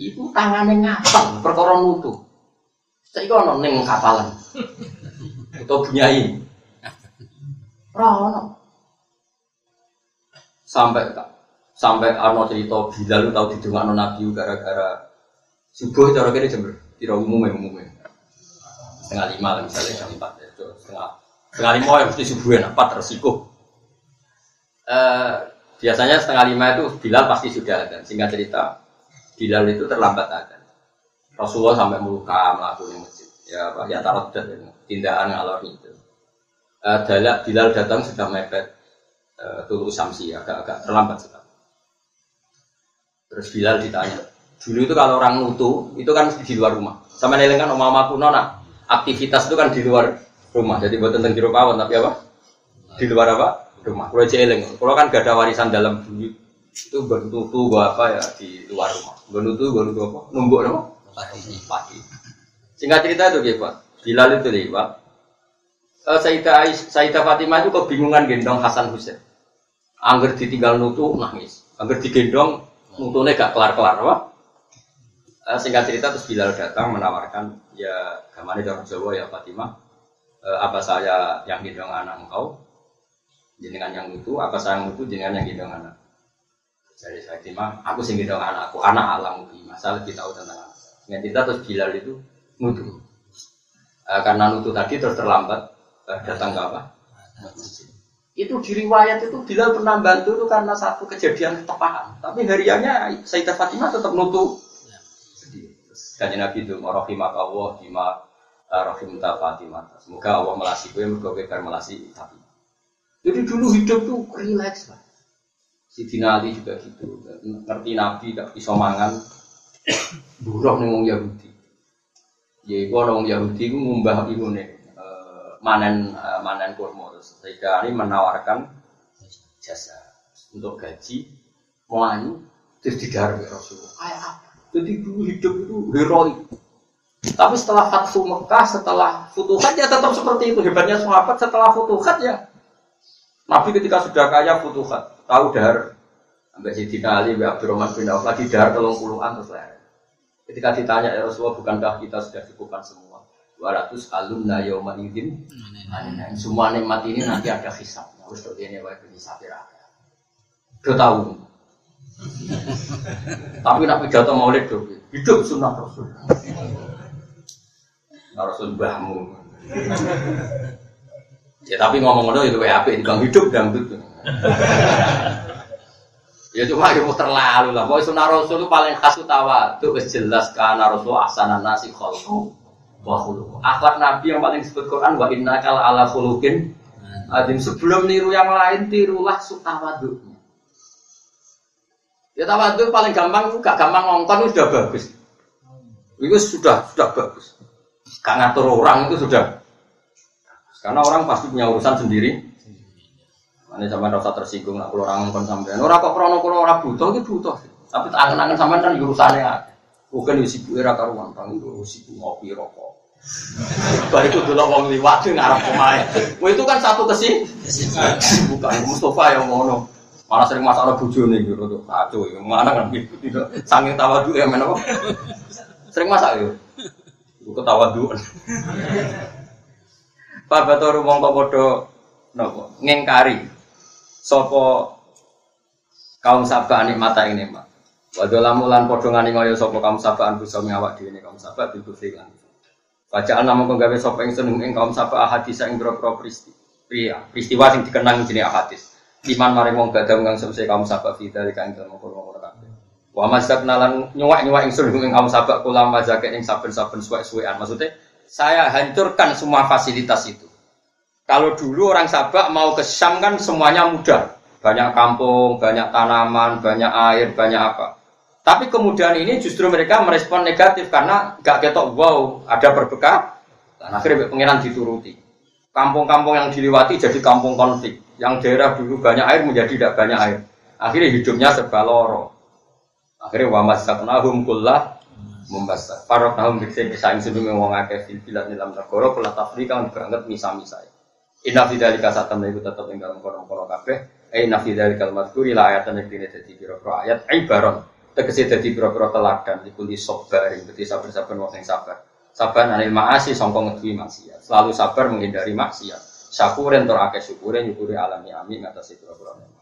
ibu tangannya ngapal, perkara nutu. Saya kok neng kapalan, atau bunyai. Rono. Sampai sampai Arno cerita Bilal tahu didungakno Nabi gara-gara subuh cara kene jam kira umumnya umumnya setengah lima lah misalnya jam empat ya setengah setengah lima ya mesti subuh empat resiko Eh, biasanya setengah lima itu Bilal pasti sudah ada. Singkat cerita, Bilal itu terlambat ada. Rasulullah sampai meluka melakukan masjid. Ya, apa? Ya taruh dan tindakan alor itu. Uh, Bilal datang sudah mepet uh, tulu samsi agak-agak terlambat sekali. Terus Bilal ditanya, Dulu itu kalau orang nutu itu kan di luar rumah. Sama neling kan omah kuno nak aktivitas itu kan di luar rumah. Jadi buat tentang jero pawon tapi apa? Di luar apa? Rumah. Kalau jeling, kalau kan gak ada warisan dalam bumi itu bernutu gua apa ya di luar rumah. Bernutu, bernutu apa? Numbuk apa? Pasti. Pagi. Singkat cerita itu gitu Pak. Bilal itu lewat. Uh, Sayyidah, Fatimah itu kebingungan gendong Hasan Husain. Angger ditinggal nutu nangis. Angger digendong nutune gak kelar-kelar apa? Eh, singkat cerita terus Bilal datang menawarkan ya gamane orang Jawa ya Fatimah eh, apa saya yang gendong anak engkau jenengan yang itu apa saya yang itu jenengan yang gendong anak? Jadi Fatimah aku sing gendong anakku anak alam masalah lebih tahu tentang anak cerita terus Bilal itu nutu Eh, karena nutu tadi terus terlambat eh, datang ke apa? Itu di riwayat itu Bilal pernah bantu itu karena satu kejadian tepahan. Tapi hariannya Sayyidah Fatimah tetap nutu Kaji Nabi itu Rahimah Allah Bima eh, Rahim Fatimah. Semoga Allah melasi gue Mereka gue melasi tapi Jadi dulu hidup tuh relax lah Sidina Ali juga gitu Ngerti Nabi gak bisa mangan Buruh nih wong Yahudi Ya itu orang Yahudi itu ngumbah itu nih eh, Manen eh, manen kurma Terus Sayyidah Ali menawarkan Jasa Untuk gaji Mau anu Terus digarap Rasulullah Kayak apa? Jadi dulu hidup itu heroik. Tapi setelah Fathu Mekah, setelah Futuhat ya tetap seperti itu. Hebatnya sahabat setelah Futuhat ya. Nabi ketika sudah kaya Futuhat, tahu dahar. Sampai Sayyidina Ali, Mbak Abdurrahman bin Auf lagi dahar tolong puluhan terus lah. Ketika ditanya ya Rasulullah, bukankah kita sudah cukupkan semua? 200 alumna yauma idin. Semua nikmat ini nanti ada hisab. Harus tuh ini baik ini sapir Udah tahu. Tapi nak pidato maulid tuh hidup sunnah Rasul. Nah, Rasul bahmu. Ya tapi ngomong-ngomong itu WAP di bang hidup dangdut. ya cuma itu terlalu lah. Pokoknya sunnah Rasul itu paling khas utawa itu jelas karena Rasul ahsanan nasi khalqu wa. Akhlak Nabi yang paling disebut Quran wa innaka ala khuluqin adim sebelum niru yang lain tirulah sutawadhu. Ya tawadhu paling gampang itu gak gampang ngongkon itu sudah bagus. Itu sudah sudah bagus. Gak ngatur orang itu sudah. Karena orang pasti punya urusan sendiri. Ini sampai rasa tersinggung kalau orang ngongkon sampean. Orang kok krono kalau orang butuh itu butuh. Tapi tak angen-angen sampean kan urusannya. Bukan di sibuk era karuan, kang itu sibuk ngopi rokok. Itu dulu wong liwat ngarep pemain. Wah itu kan satu kesih. Bukan Mustafa yang ngono. Malah sering masalah bojone gitu tuh kacau ya. Mana kan gitu saking tawadu ya men apa? Sering masak yo. Iku ketawaduan. Pak Batur mongko padha napa ngengkari sapa kaum sabah nikmata ini Pak. Wadah lamulan padha ngani kaya sapa kaum sabah bisa ngawak dhewe kaum sabah bil kufri lan. Bacaan nama kau gawe sapa ingsun ing kaum sabah ahadis ing boro peristiwa peristiwa sing dikenang jenenge ahadis. Iman maring wong gadam kang semse kaum sabak fida di kang dalem kono-kono kabeh. Wa mazak nalan nyuwak-nyuwak ingsun ing kaum sabak kula mazak ing saben-saben suwek-suwekan. Maksudnya saya hancurkan semua fasilitas itu. Kalau dulu orang sabak mau ke Syam kan semuanya mudah. Banyak kampung, banyak tanaman, banyak air, banyak apa. Tapi kemudian ini justru mereka merespon negatif karena gak ketok wow ada berkah. Dan akhirnya pengiran dituruti. Kampung-kampung yang dilewati jadi kampung konflik. Yang daerah dulu banyak air menjadi tidak banyak air. Akhirnya hidupnya serba loro. Akhirnya wa masaknahum kullah membasa. Parok tahun bisa ing sedunge wong akeh fil bilad dalam negara kula tafrika banget misa-misa. Inna fi dzalika satam iku tetep ing dalem kono-kono kabeh. Eh inna fi dzalika al-madhkuri la ayatan yang dene dadi pira-pira ayat ibaron. Tegese dadi pira-pira teladan iku li sabar dadi sabar-sabar wong sing sabar. Sabar anil maasi sangka ngedui maksiat. Selalu sabar menghindari maksiat. Syakuren tur akeh syukure nyukuri alami amin ngatasi pira-pira.